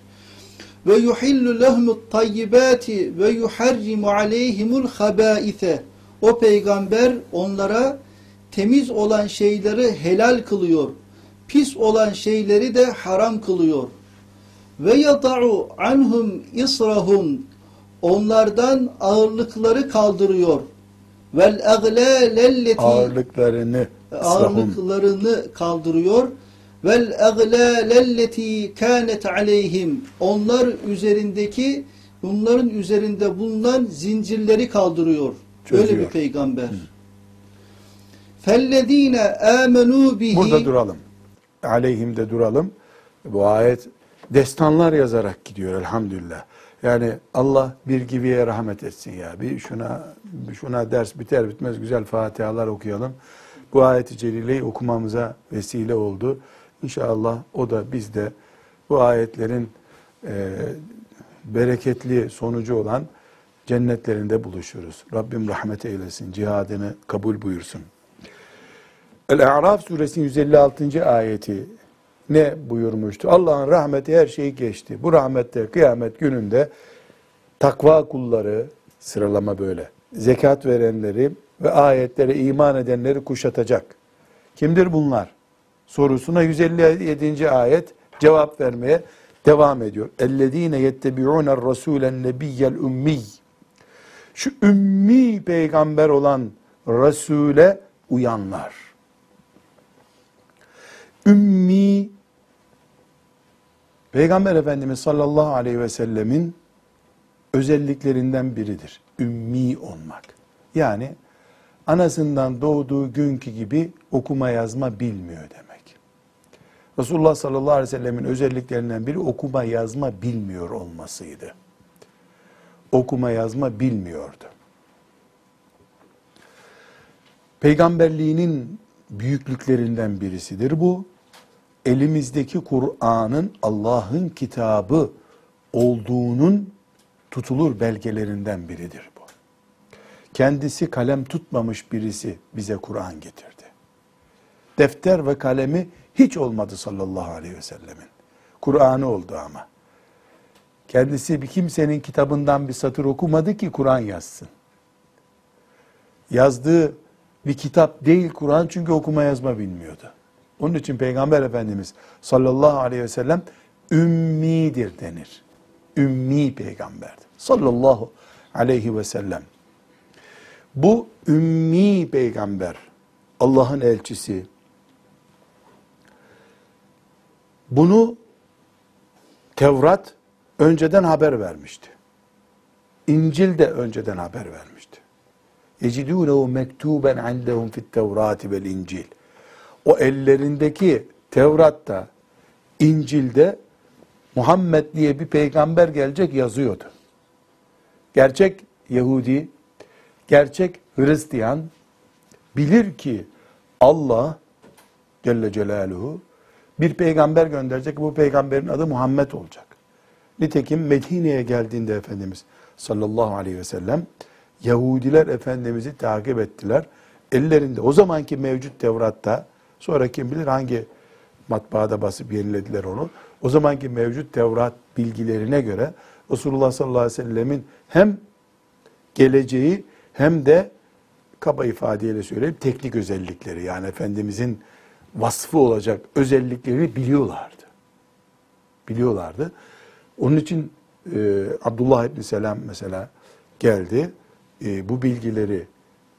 Ve yuhillu lehumut tayyibati ve yuharrimu aleyhimul habaise. O peygamber onlara temiz olan şeyleri helal kılıyor. Pis olan şeyleri de haram kılıyor. Ve yata'u anhum israhum onlardan ağırlıkları kaldırıyor. Vel eglâlelleti ağırlıklarını, ağırlıklarını kaldırıyor. Vel eglâlelleti kânet aleyhim onlar üzerindeki bunların üzerinde bulunan zincirleri kaldırıyor. Öyle Çözüyor. bir peygamber. Fellezîne âmenû bihi Burada duralım. aleyhimde duralım. Bu ayet destanlar yazarak gidiyor elhamdülillah. Yani Allah bir gibiye rahmet etsin ya. Bir şuna şuna ders biter bitmez güzel Fatihalar okuyalım. Bu ayeti celileyi okumamıza vesile oldu. İnşallah o da biz de bu ayetlerin e, bereketli sonucu olan cennetlerinde buluşuruz. Rabbim rahmet eylesin, cihadını kabul buyursun. El-A'raf suresinin 156. ayeti ne buyurmuştu? Allah'ın rahmeti her şeyi geçti. Bu rahmette kıyamet gününde takva kulları sıralama böyle. Zekat verenleri ve ayetlere iman edenleri kuşatacak. Kimdir bunlar? Sorusuna 157. ayet cevap vermeye devam ediyor. Ellezine yettebi'une rasulen nebiyyel ümmi. Şu ümmi peygamber olan Resul'e uyanlar. Ümmi Peygamber Efendimiz sallallahu aleyhi ve sellemin özelliklerinden biridir. Ümmi olmak. Yani anasından doğduğu günkü gibi okuma yazma bilmiyor demek. Resulullah sallallahu aleyhi ve sellemin özelliklerinden biri okuma yazma bilmiyor olmasıydı. Okuma yazma bilmiyordu. Peygamberliğinin büyüklüklerinden birisidir bu. Elimizdeki Kur'an'ın Allah'ın kitabı olduğunun tutulur belgelerinden biridir bu. Kendisi kalem tutmamış birisi bize Kur'an getirdi. Defter ve kalemi hiç olmadı sallallahu aleyhi ve sellemin. Kur'an'ı oldu ama. Kendisi bir kimsenin kitabından bir satır okumadı ki Kur'an yazsın. Yazdığı bir kitap değil Kur'an çünkü okuma yazma bilmiyordu. Onun için Peygamber Efendimiz sallallahu aleyhi ve sellem ümmidir denir. Ümmi peygamberdir. Sallallahu aleyhi ve sellem. Bu ümmi peygamber, Allah'ın elçisi. Bunu Tevrat önceden haber vermişti. İncil de önceden haber vermişti. يَجِدُونَهُ مَكْتُوبًا عَنْدَهُمْ فِي التَّوْرَاتِ وَالْاِنْجِيلِ O ellerindeki Tevrat'ta, İncil'de Muhammed diye bir peygamber gelecek yazıyordu. Gerçek Yahudi, gerçek Hristiyan bilir ki Allah Celle Celaluhu bir peygamber gönderecek. Bu peygamberin adı Muhammed olacak. Nitekim Medine'ye geldiğinde Efendimiz sallallahu aleyhi ve sellem Yahudiler Efendimiz'i takip ettiler. Ellerinde o zamanki mevcut Tevrat'ta sonra kim bilir hangi matbaada basıp yenilediler onu. O zamanki mevcut Tevrat bilgilerine göre Resulullah sallallahu aleyhi ve sellemin hem geleceği hem de kaba ifadeyle söyleyeyim teknik özellikleri yani Efendimizin vasfı olacak özellikleri biliyorlardı. Biliyorlardı. Onun için e, Abdullah İbni Selam mesela geldi. E, bu bilgileri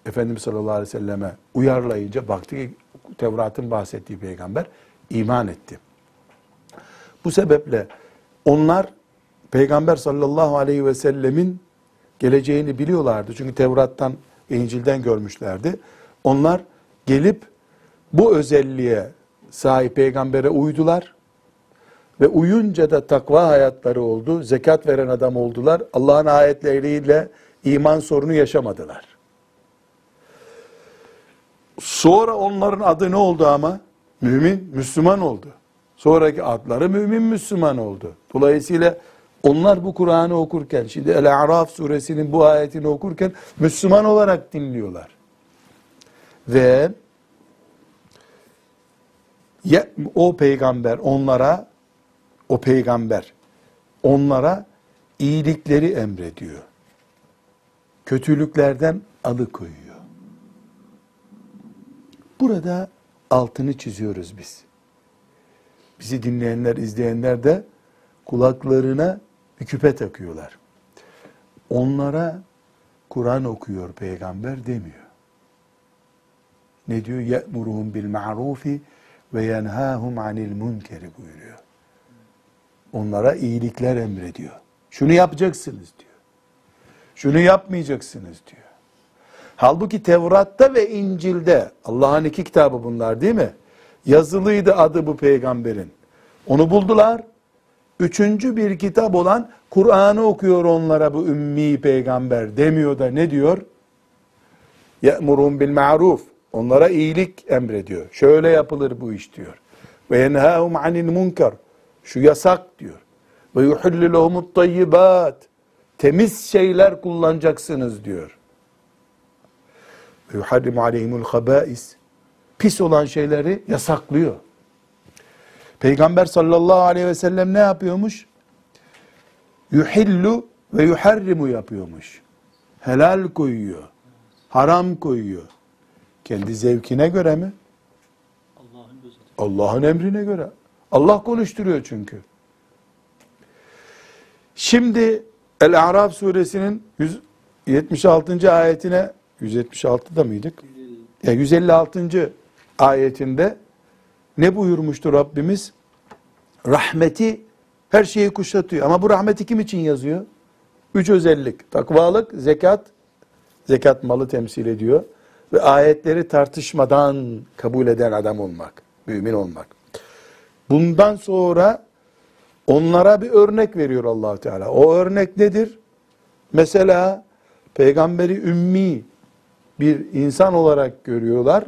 Efendimiz sallallahu aleyhi ve selleme uyarlayınca baktı ki Tevrat'ın bahsettiği peygamber iman etti. Bu sebeple onlar Peygamber sallallahu aleyhi ve sellemin geleceğini biliyorlardı. Çünkü Tevrat'tan, İncil'den görmüşlerdi. Onlar gelip bu özelliğe sahip peygambere uydular. Ve uyunca da takva hayatları oldu. Zekat veren adam oldular. Allah'ın ayetleriyle iman sorunu yaşamadılar. Sonra onların adı ne oldu ama? Mümin, Müslüman oldu. Sonraki adları mümin, Müslüman oldu. Dolayısıyla onlar bu Kur'an'ı okurken, şimdi El-A'raf suresinin bu ayetini okurken Müslüman olarak dinliyorlar. Ve o peygamber onlara, o peygamber onlara iyilikleri emrediyor. Kötülüklerden alıkoyuyor. Burada altını çiziyoruz biz. Bizi dinleyenler, izleyenler de kulaklarına bir küpe takıyorlar. Onlara Kur'an okuyor peygamber demiyor. Ne diyor? Ye'muruhum bil ma'rufi ve yenhâhum anil munkeri buyuruyor. Onlara iyilikler emrediyor. Şunu yapacaksınız diyor. Şunu yapmayacaksınız diyor. Halbuki Tevrat'ta ve İncil'de Allah'ın iki kitabı bunlar değil mi? Yazılıydı adı bu peygamberin. Onu buldular. Üçüncü bir kitap olan Kur'an'ı okuyor onlara bu ümmi peygamber demiyor da ne diyor? Ye'murun bil ma'ruf. Onlara iyilik emrediyor. Şöyle yapılır bu iş diyor. Ve yenhâhum anil munkar. Şu yasak diyor. Ve yuhillu tayyibat. Temiz şeyler kullanacaksınız diyor. Yuharrimu aleyhimul habais. Pis olan şeyleri yasaklıyor. Peygamber sallallahu aleyhi ve sellem ne yapıyormuş? Yuhillu ve yuharrimu yapıyormuş. Helal koyuyor. Haram koyuyor. Kendi zevkine göre mi? Allah'ın emrine göre. Allah konuşturuyor çünkü. Şimdi El-A'raf suresinin 176. ayetine 176'da mıydık? Ya 156. ayetinde ne buyurmuştu Rabbimiz? Rahmeti her şeyi kuşatıyor. Ama bu rahmeti kim için yazıyor? Üç özellik. Takvalık, zekat, zekat malı temsil ediyor. Ve ayetleri tartışmadan kabul eden adam olmak, mümin olmak. Bundan sonra onlara bir örnek veriyor allah Teala. O örnek nedir? Mesela peygamberi ümmi bir insan olarak görüyorlar.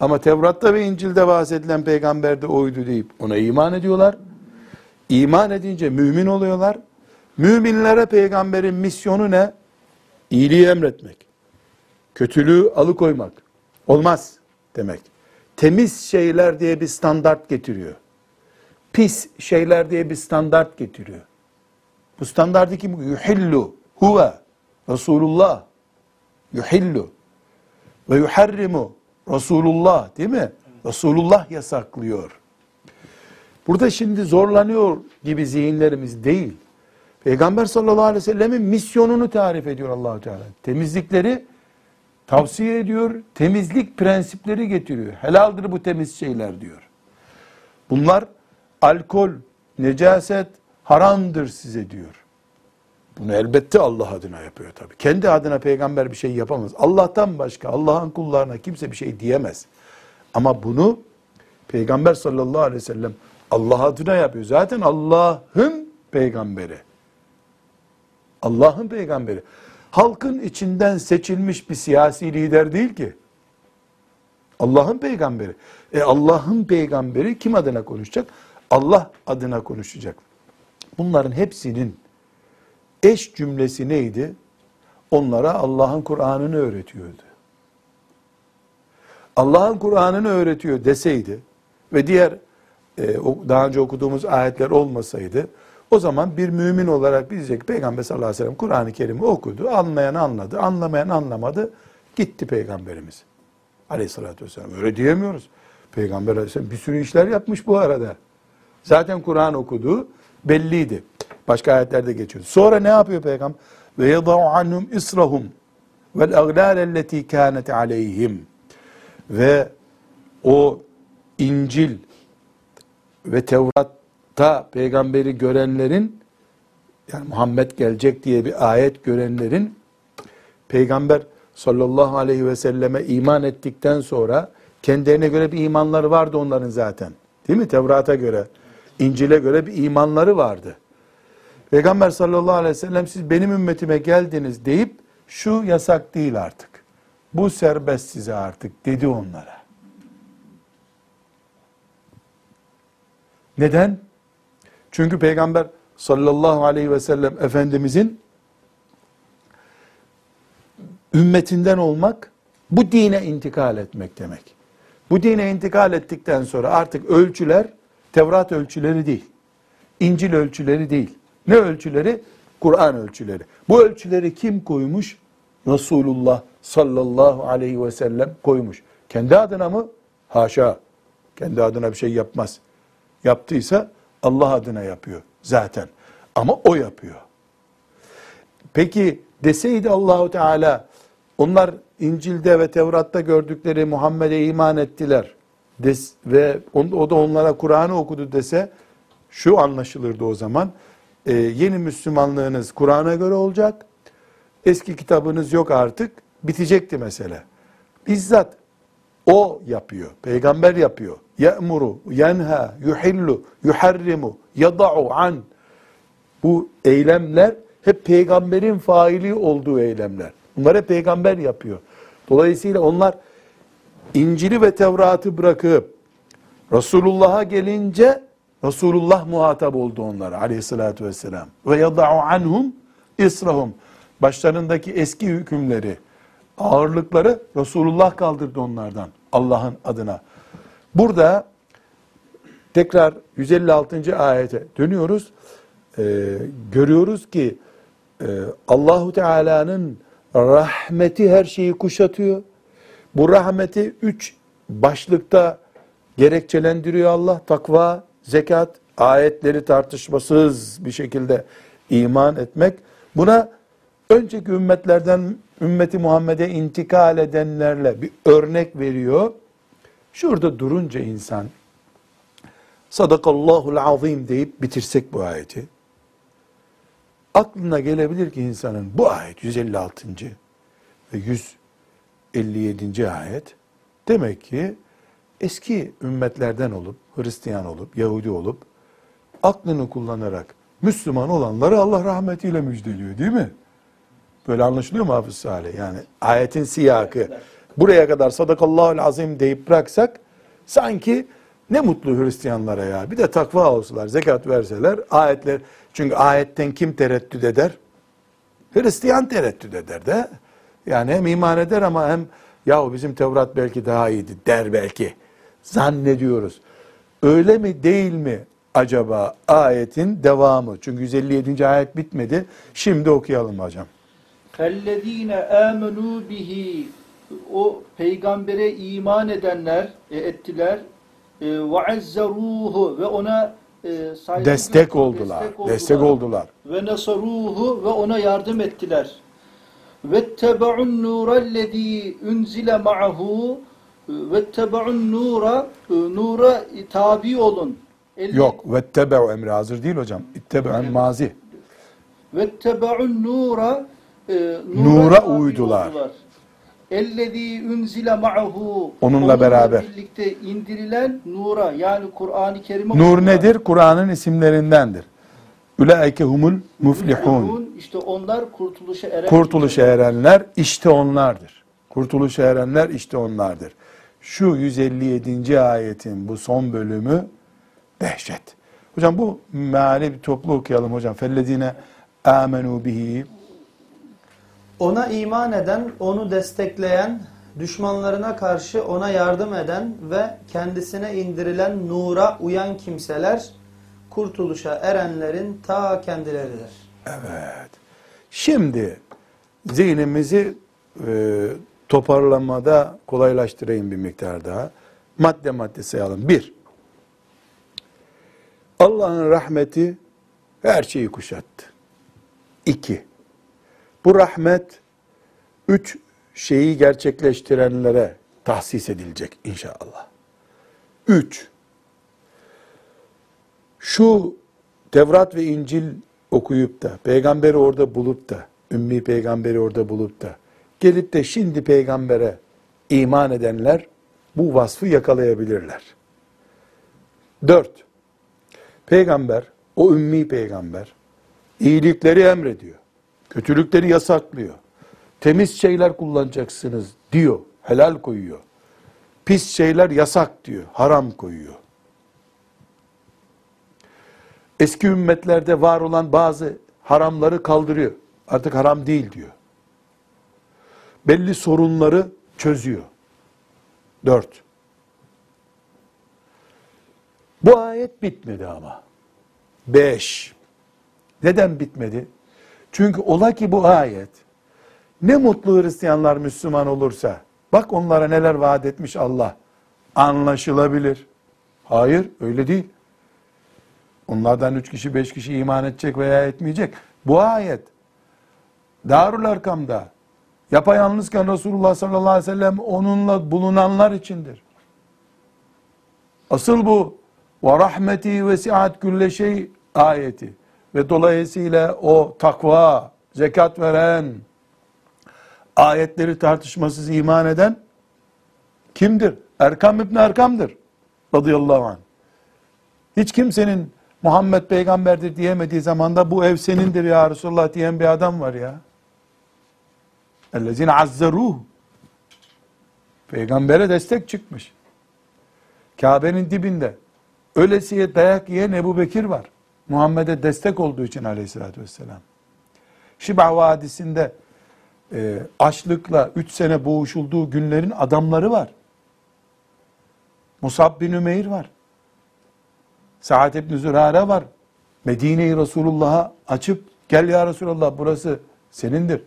Ama Tevrat'ta ve İncil'de bahsedilen peygamber de oydu deyip ona iman ediyorlar. İman edince mümin oluyorlar. Müminlere peygamberin misyonu ne? İyiliği emretmek. Kötülüğü alıkoymak. Olmaz demek. Temiz şeyler diye bir standart getiriyor. Pis şeyler diye bir standart getiriyor. Bu standartı kim? Yuhillu huve Resulullah yuhillu ve yuharrimu Resulullah değil mi? Resulullah yasaklıyor. Burada şimdi zorlanıyor gibi zihinlerimiz değil. Peygamber sallallahu aleyhi ve sellemin misyonunu tarif ediyor Allahu Teala. Temizlikleri tavsiye ediyor, temizlik prensipleri getiriyor. Helaldir bu temiz şeyler diyor. Bunlar alkol, necaset haramdır size diyor. Bunu elbette Allah adına yapıyor tabii. Kendi adına peygamber bir şey yapamaz. Allah'tan başka, Allah'ın kullarına kimse bir şey diyemez. Ama bunu peygamber sallallahu aleyhi ve sellem Allah adına yapıyor. Zaten Allah'ın peygamberi. Allah'ın peygamberi. Halkın içinden seçilmiş bir siyasi lider değil ki. Allah'ın peygamberi. E Allah'ın peygamberi kim adına konuşacak? Allah adına konuşacak. Bunların hepsinin eş cümlesi neydi? Onlara Allah'ın Kur'an'ını öğretiyordu. Allah'ın Kur'an'ını öğretiyor deseydi ve diğer e, daha önce okuduğumuz ayetler olmasaydı o zaman bir mümin olarak diyecek Peygamber sallallahu aleyhi ve sellem Kur'an-ı Kerim'i okudu. Anlayan anladı, anlamayan anlamadı. Gitti Peygamberimiz. Aleyhissalatü vesselam. Öyle diyemiyoruz. Peygamber aleyhisselam bir sürü işler yapmış bu arada. Zaten Kur'an okuduğu belliydi. Başka ayetlerde geçiyor. Sonra ne yapıyor Peygamber? Ve yadau anhum israhum vel aglal elleti kanet aleyhim. Ve o İncil ve Tevrat'ta peygamberi görenlerin yani Muhammed gelecek diye bir ayet görenlerin peygamber sallallahu aleyhi ve selleme iman ettikten sonra kendilerine göre bir imanları vardı onların zaten. Değil mi? Tevrat'a göre, İncil'e göre bir imanları vardı. Peygamber sallallahu aleyhi ve sellem siz benim ümmetime geldiniz deyip şu yasak değil artık. Bu serbest size artık dedi onlara. Neden? Çünkü Peygamber sallallahu aleyhi ve sellem Efendimizin ümmetinden olmak bu dine intikal etmek demek. Bu dine intikal ettikten sonra artık ölçüler Tevrat ölçüleri değil. İncil ölçüleri değil. Ne ölçüleri? Kur'an ölçüleri. Bu ölçüleri kim koymuş? Resulullah sallallahu aleyhi ve sellem koymuş. Kendi adına mı? Haşa. Kendi adına bir şey yapmaz. Yaptıysa Allah adına yapıyor zaten. Ama o yapıyor. Peki deseydi Allahu Teala onlar İncil'de ve Tevrat'ta gördükleri Muhammed'e iman ettiler des, ve on, o da onlara Kur'an'ı okudu dese şu anlaşılırdı o zaman. E, yeni Müslümanlığınız Kur'an'a göre olacak. Eski kitabınız yok artık. Bitecekti mesele. Bizzat o yapıyor. Peygamber yapıyor. ye'muru, yenha, yuhillu, yuharrimu, yada'u an. Bu eylemler hep peygamberin faili olduğu eylemler. Bunları peygamber yapıyor. Dolayısıyla onlar İncil'i ve Tevrat'ı bırakıp Resulullah'a gelince Resulullah muhatap oldu onlara aleyhissalatü vesselam. Ve yada'u anhum israhum. Başlarındaki eski hükümleri, ağırlıkları Resulullah kaldırdı onlardan Allah'ın adına. Burada tekrar 156. ayete dönüyoruz. Ee, görüyoruz ki e, Allahu Teala'nın rahmeti her şeyi kuşatıyor. Bu rahmeti üç başlıkta gerekçelendiriyor Allah. Takva, zekat, ayetleri tartışmasız bir şekilde iman etmek. Buna önceki ümmetlerden ümmeti Muhammed'e intikal edenlerle bir örnek veriyor. Şurada durunca insan sadakallahul azim deyip bitirsek bu ayeti. Aklına gelebilir ki insanın bu ayet 156. ve 157. ayet demek ki eski ümmetlerden olup, Hristiyan olup, Yahudi olup, aklını kullanarak Müslüman olanları Allah rahmetiyle müjdeliyor değil mi? Böyle anlaşılıyor mu Hafız Salih? Yani ayetin siyakı. Buraya kadar sadakallahul azim deyip bıraksak sanki ne mutlu Hristiyanlara ya. Bir de takva olsalar, zekat verseler, ayetler. Çünkü ayetten kim tereddüt eder? Hristiyan tereddüt eder de. Yani hem iman eder ama hem yahu bizim Tevrat belki daha iyiydi der belki. Zannediyoruz. Öyle mi değil mi acaba ayetin devamı? Çünkü 157. ayet bitmedi. Şimdi okuyalım hocam. Kellezine amenu bihi o peygambere iman edenler e, ettiler ve azzaruhu ve ona e, saygı Destek gösterdi, oldular. Destek oldular. Ve nasaruhu ve ona yardım ettiler. Tebaun nurellezî unzile ma'ahu ve tebaun nura nura tabi olun. Elle- Yok. Tebe'u emri hazır değil hocam. İttebe'en mazi. Nura e, Nura tabi uydular. Ellezî unzile ma'ahu Onunla beraber. birlikte indirilen nura yani Kur'an-ı Kerim'e Nur uydular. nedir? Kur'an'ın isimlerindendir. Ülaike humul muflihun. İşte onlar kurtuluşa eren Kurtuluşa erenler işte onlardır. Kurtuluşa erenler işte onlardır. Şu 157. ayetin bu son bölümü dehşet. Hocam bu meali bir toplu okuyalım hocam. Fellezine amenu bihi Ona iman eden, onu destekleyen, düşmanlarına karşı ona yardım eden ve kendisine indirilen nura uyan kimseler kurtuluşa erenlerin ta kendileridir. Evet. Şimdi zihnimizi e, toparlamada kolaylaştırayım bir miktar daha. Madde madde sayalım. Bir, Allah'ın rahmeti her şeyi kuşattı. İki, bu rahmet üç şeyi gerçekleştirenlere tahsis edilecek inşallah. Üç, şu Tevrat ve İncil okuyup da, peygamberi orada bulup da, ümmi peygamberi orada bulup da, gelip de şimdi peygambere iman edenler bu vasfı yakalayabilirler. Dört, peygamber, o ümmi peygamber, iyilikleri emrediyor, kötülükleri yasaklıyor, temiz şeyler kullanacaksınız diyor, helal koyuyor. Pis şeyler yasak diyor, haram koyuyor eski ümmetlerde var olan bazı haramları kaldırıyor. Artık haram değil diyor. Belli sorunları çözüyor. Dört. Bu ayet bitmedi ama. Beş. Neden bitmedi? Çünkü ola ki bu ayet ne mutlu Hristiyanlar Müslüman olursa bak onlara neler vaat etmiş Allah anlaşılabilir. Hayır öyle değil. Onlardan üç kişi, beş kişi iman edecek veya etmeyecek. Bu ayet Darül Erkam'da yapayalnızken Resulullah sallallahu aleyhi ve sellem onunla bulunanlar içindir. Asıl bu ve rahmeti ve siat külle şey ayeti ve dolayısıyla o takva, zekat veren, ayetleri tartışmasız iman eden kimdir? Erkam İbni Erkam'dır. radıyallahu anh. Hiç kimsenin Muhammed peygamberdir diyemediği zamanda bu ev senindir ya Resulullah diyen bir adam var ya. Ellezine azzaruh. Peygambere destek çıkmış. Kabe'nin dibinde. Ölesiye dayak yiyen Ebu Bekir var. Muhammed'e destek olduğu için aleyhissalatü vesselam. Şiba Vadisi'nde e, açlıkla 3 sene boğuşulduğu günlerin adamları var. Musab bin Ümeyr var. Sa'd ibn Zürare var. Medine'yi Resulullah'a açıp gel ya Resulullah burası senindir.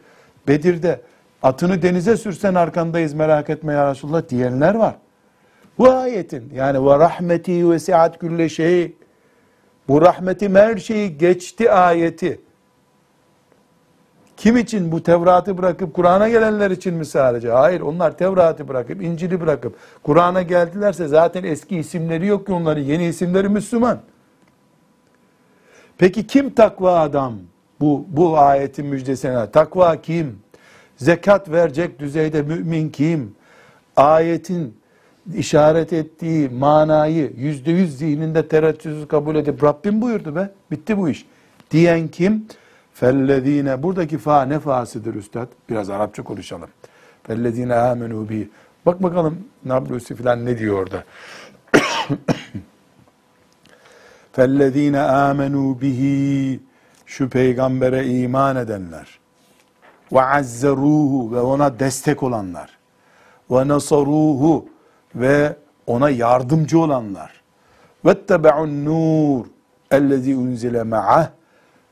Bedir'de atını denize sürsen arkandayız merak etme ya Resulullah diyenler var. Bu ayetin yani ve rahmeti ve siat külle şey bu rahmetim her şeyi geçti ayeti. Kim için bu Tevrat'ı bırakıp Kur'an'a gelenler için mi sadece? Hayır onlar Tevrat'ı bırakıp İncil'i bırakıp Kur'an'a geldilerse zaten eski isimleri yok ki onların yeni isimleri Müslüman. Peki kim takva adam? Bu, bu ayetin müjdesine. Takva kim? Zekat verecek düzeyde mümin kim? Ayetin işaret ettiği manayı yüzde yüz zihninde tereddütsüz kabul edip Rabbim buyurdu be. Bitti bu iş. Diyen kim? Fellezine buradaki fa ne faasıdır üstad? Biraz Arapça konuşalım. Fellezine amenu bi. Bak bakalım Nablusi filan ne diyor orada. Fellezine amenu bihi şu peygambere iman edenler ve azzeruhu ve ona destek olanlar ve nasaruhu ve ona yardımcı olanlar ve tebe'un nur ellezî unzile ma'ah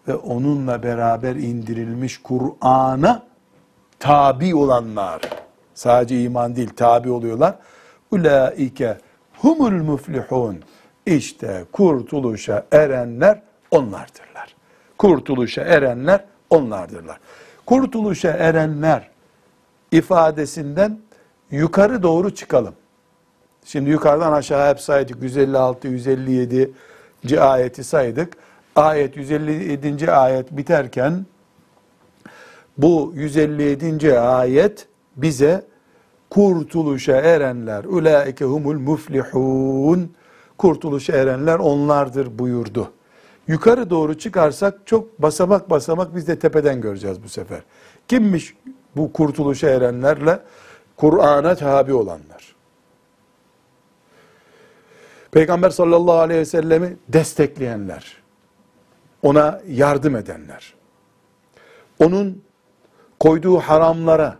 ve onunla beraber indirilmiş Kur'an'a tabi olanlar sadece iman değil tabi oluyorlar ulaike humul muflihun işte kurtuluşa erenler onlardırlar kurtuluşa erenler onlardırlar kurtuluşa erenler ifadesinden yukarı doğru çıkalım Şimdi yukarıdan aşağı hep saydık. 156, 157. ayeti saydık. Ayet 157. ayet biterken bu 157. ayet bize kurtuluşa erenler ulaike humul muflihun kurtuluşa erenler onlardır buyurdu. Yukarı doğru çıkarsak çok basamak basamak biz de tepeden göreceğiz bu sefer. Kimmiş bu kurtuluşa erenlerle Kur'an'a tabi olanlar? Peygamber sallallahu aleyhi ve sellemi destekleyenler, ona yardım edenler, onun koyduğu haramlara,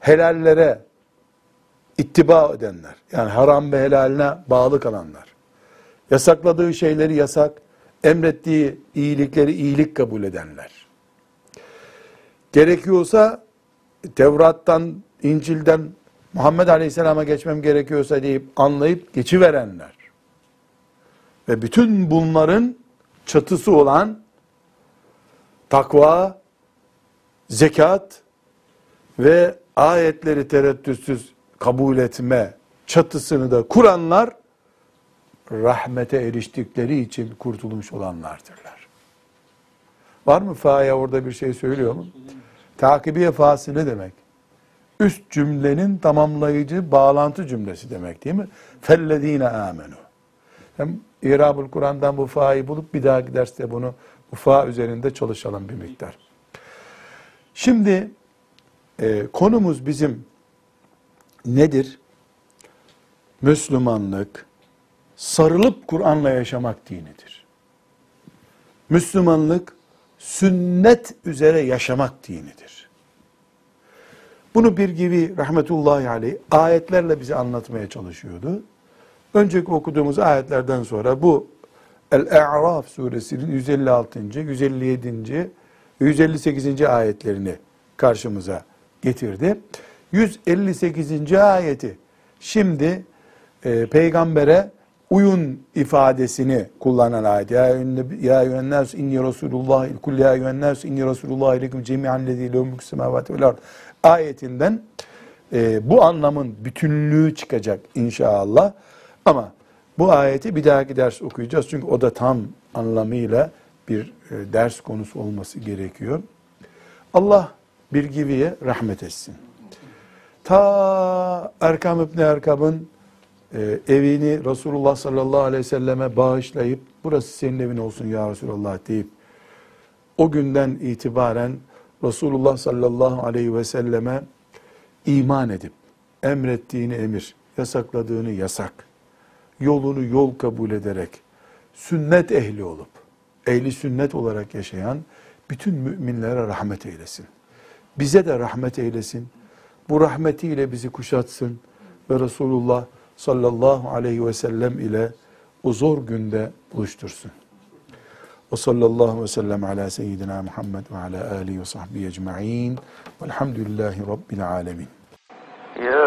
helallere ittiba edenler, yani haram ve helaline bağlı kalanlar, yasakladığı şeyleri yasak, emrettiği iyilikleri iyilik kabul edenler, gerekiyorsa Tevrat'tan, İncil'den Muhammed Aleyhisselam'a geçmem gerekiyorsa deyip anlayıp geçiverenler. Ve bütün bunların çatısı olan takva, zekat ve ayetleri tereddütsüz kabul etme çatısını da kuranlar rahmete eriştikleri için kurtulmuş olanlardırlar. Var mı faya orada bir şey söylüyor mu? Takibiye fası ne demek? üst cümlenin tamamlayıcı bağlantı cümlesi demek değil mi? Fellezine amenu. İrabul Kur'an'dan bu fa'yı bulup bir dahaki derste bunu bu fa üzerinde çalışalım bir miktar. Şimdi e, konumuz bizim nedir? Müslümanlık sarılıp Kur'an'la yaşamak dinidir. Müslümanlık sünnet üzere yaşamak dinidir. Bunu bir gibi rahmetullahi aleyh ayetlerle bize anlatmaya çalışıyordu. Önceki okuduğumuz ayetlerden sonra bu El-A'raf suresinin 156. 157. 158. ayetlerini karşımıza getirdi. 158. ayeti şimdi e, peygambere uyun ifadesini kullanan ayet. Ya ya eyyühennâs inni Resulullah kul ya eyyühennâs inni Resulullah aleyküm cemi'an lezî lehu mülkü semâvâti vel ard ayetinden e, bu anlamın bütünlüğü çıkacak inşallah. Ama bu ayeti bir dahaki ders okuyacağız. Çünkü o da tam anlamıyla bir e, ders konusu olması gerekiyor. Allah bir gibiye rahmet etsin. Ta Erkam İbni Erkam'ın e, evini Resulullah sallallahu aleyhi ve selleme bağışlayıp burası senin evin olsun ya Resulullah deyip o günden itibaren Resulullah sallallahu aleyhi ve selleme iman edip emrettiğini emir, yasakladığını yasak, yolunu yol kabul ederek sünnet ehli olup ehli sünnet olarak yaşayan bütün müminlere rahmet eylesin. Bize de rahmet eylesin. Bu rahmetiyle bizi kuşatsın ve Resulullah sallallahu aleyhi ve sellem ile o zor günde buluştursun. Ve sallallahu ve sellem ala seyyidina Muhammed ve ala alihi ve sahbihi ecma'in. Velhamdülillahi Rabbil alemin. يا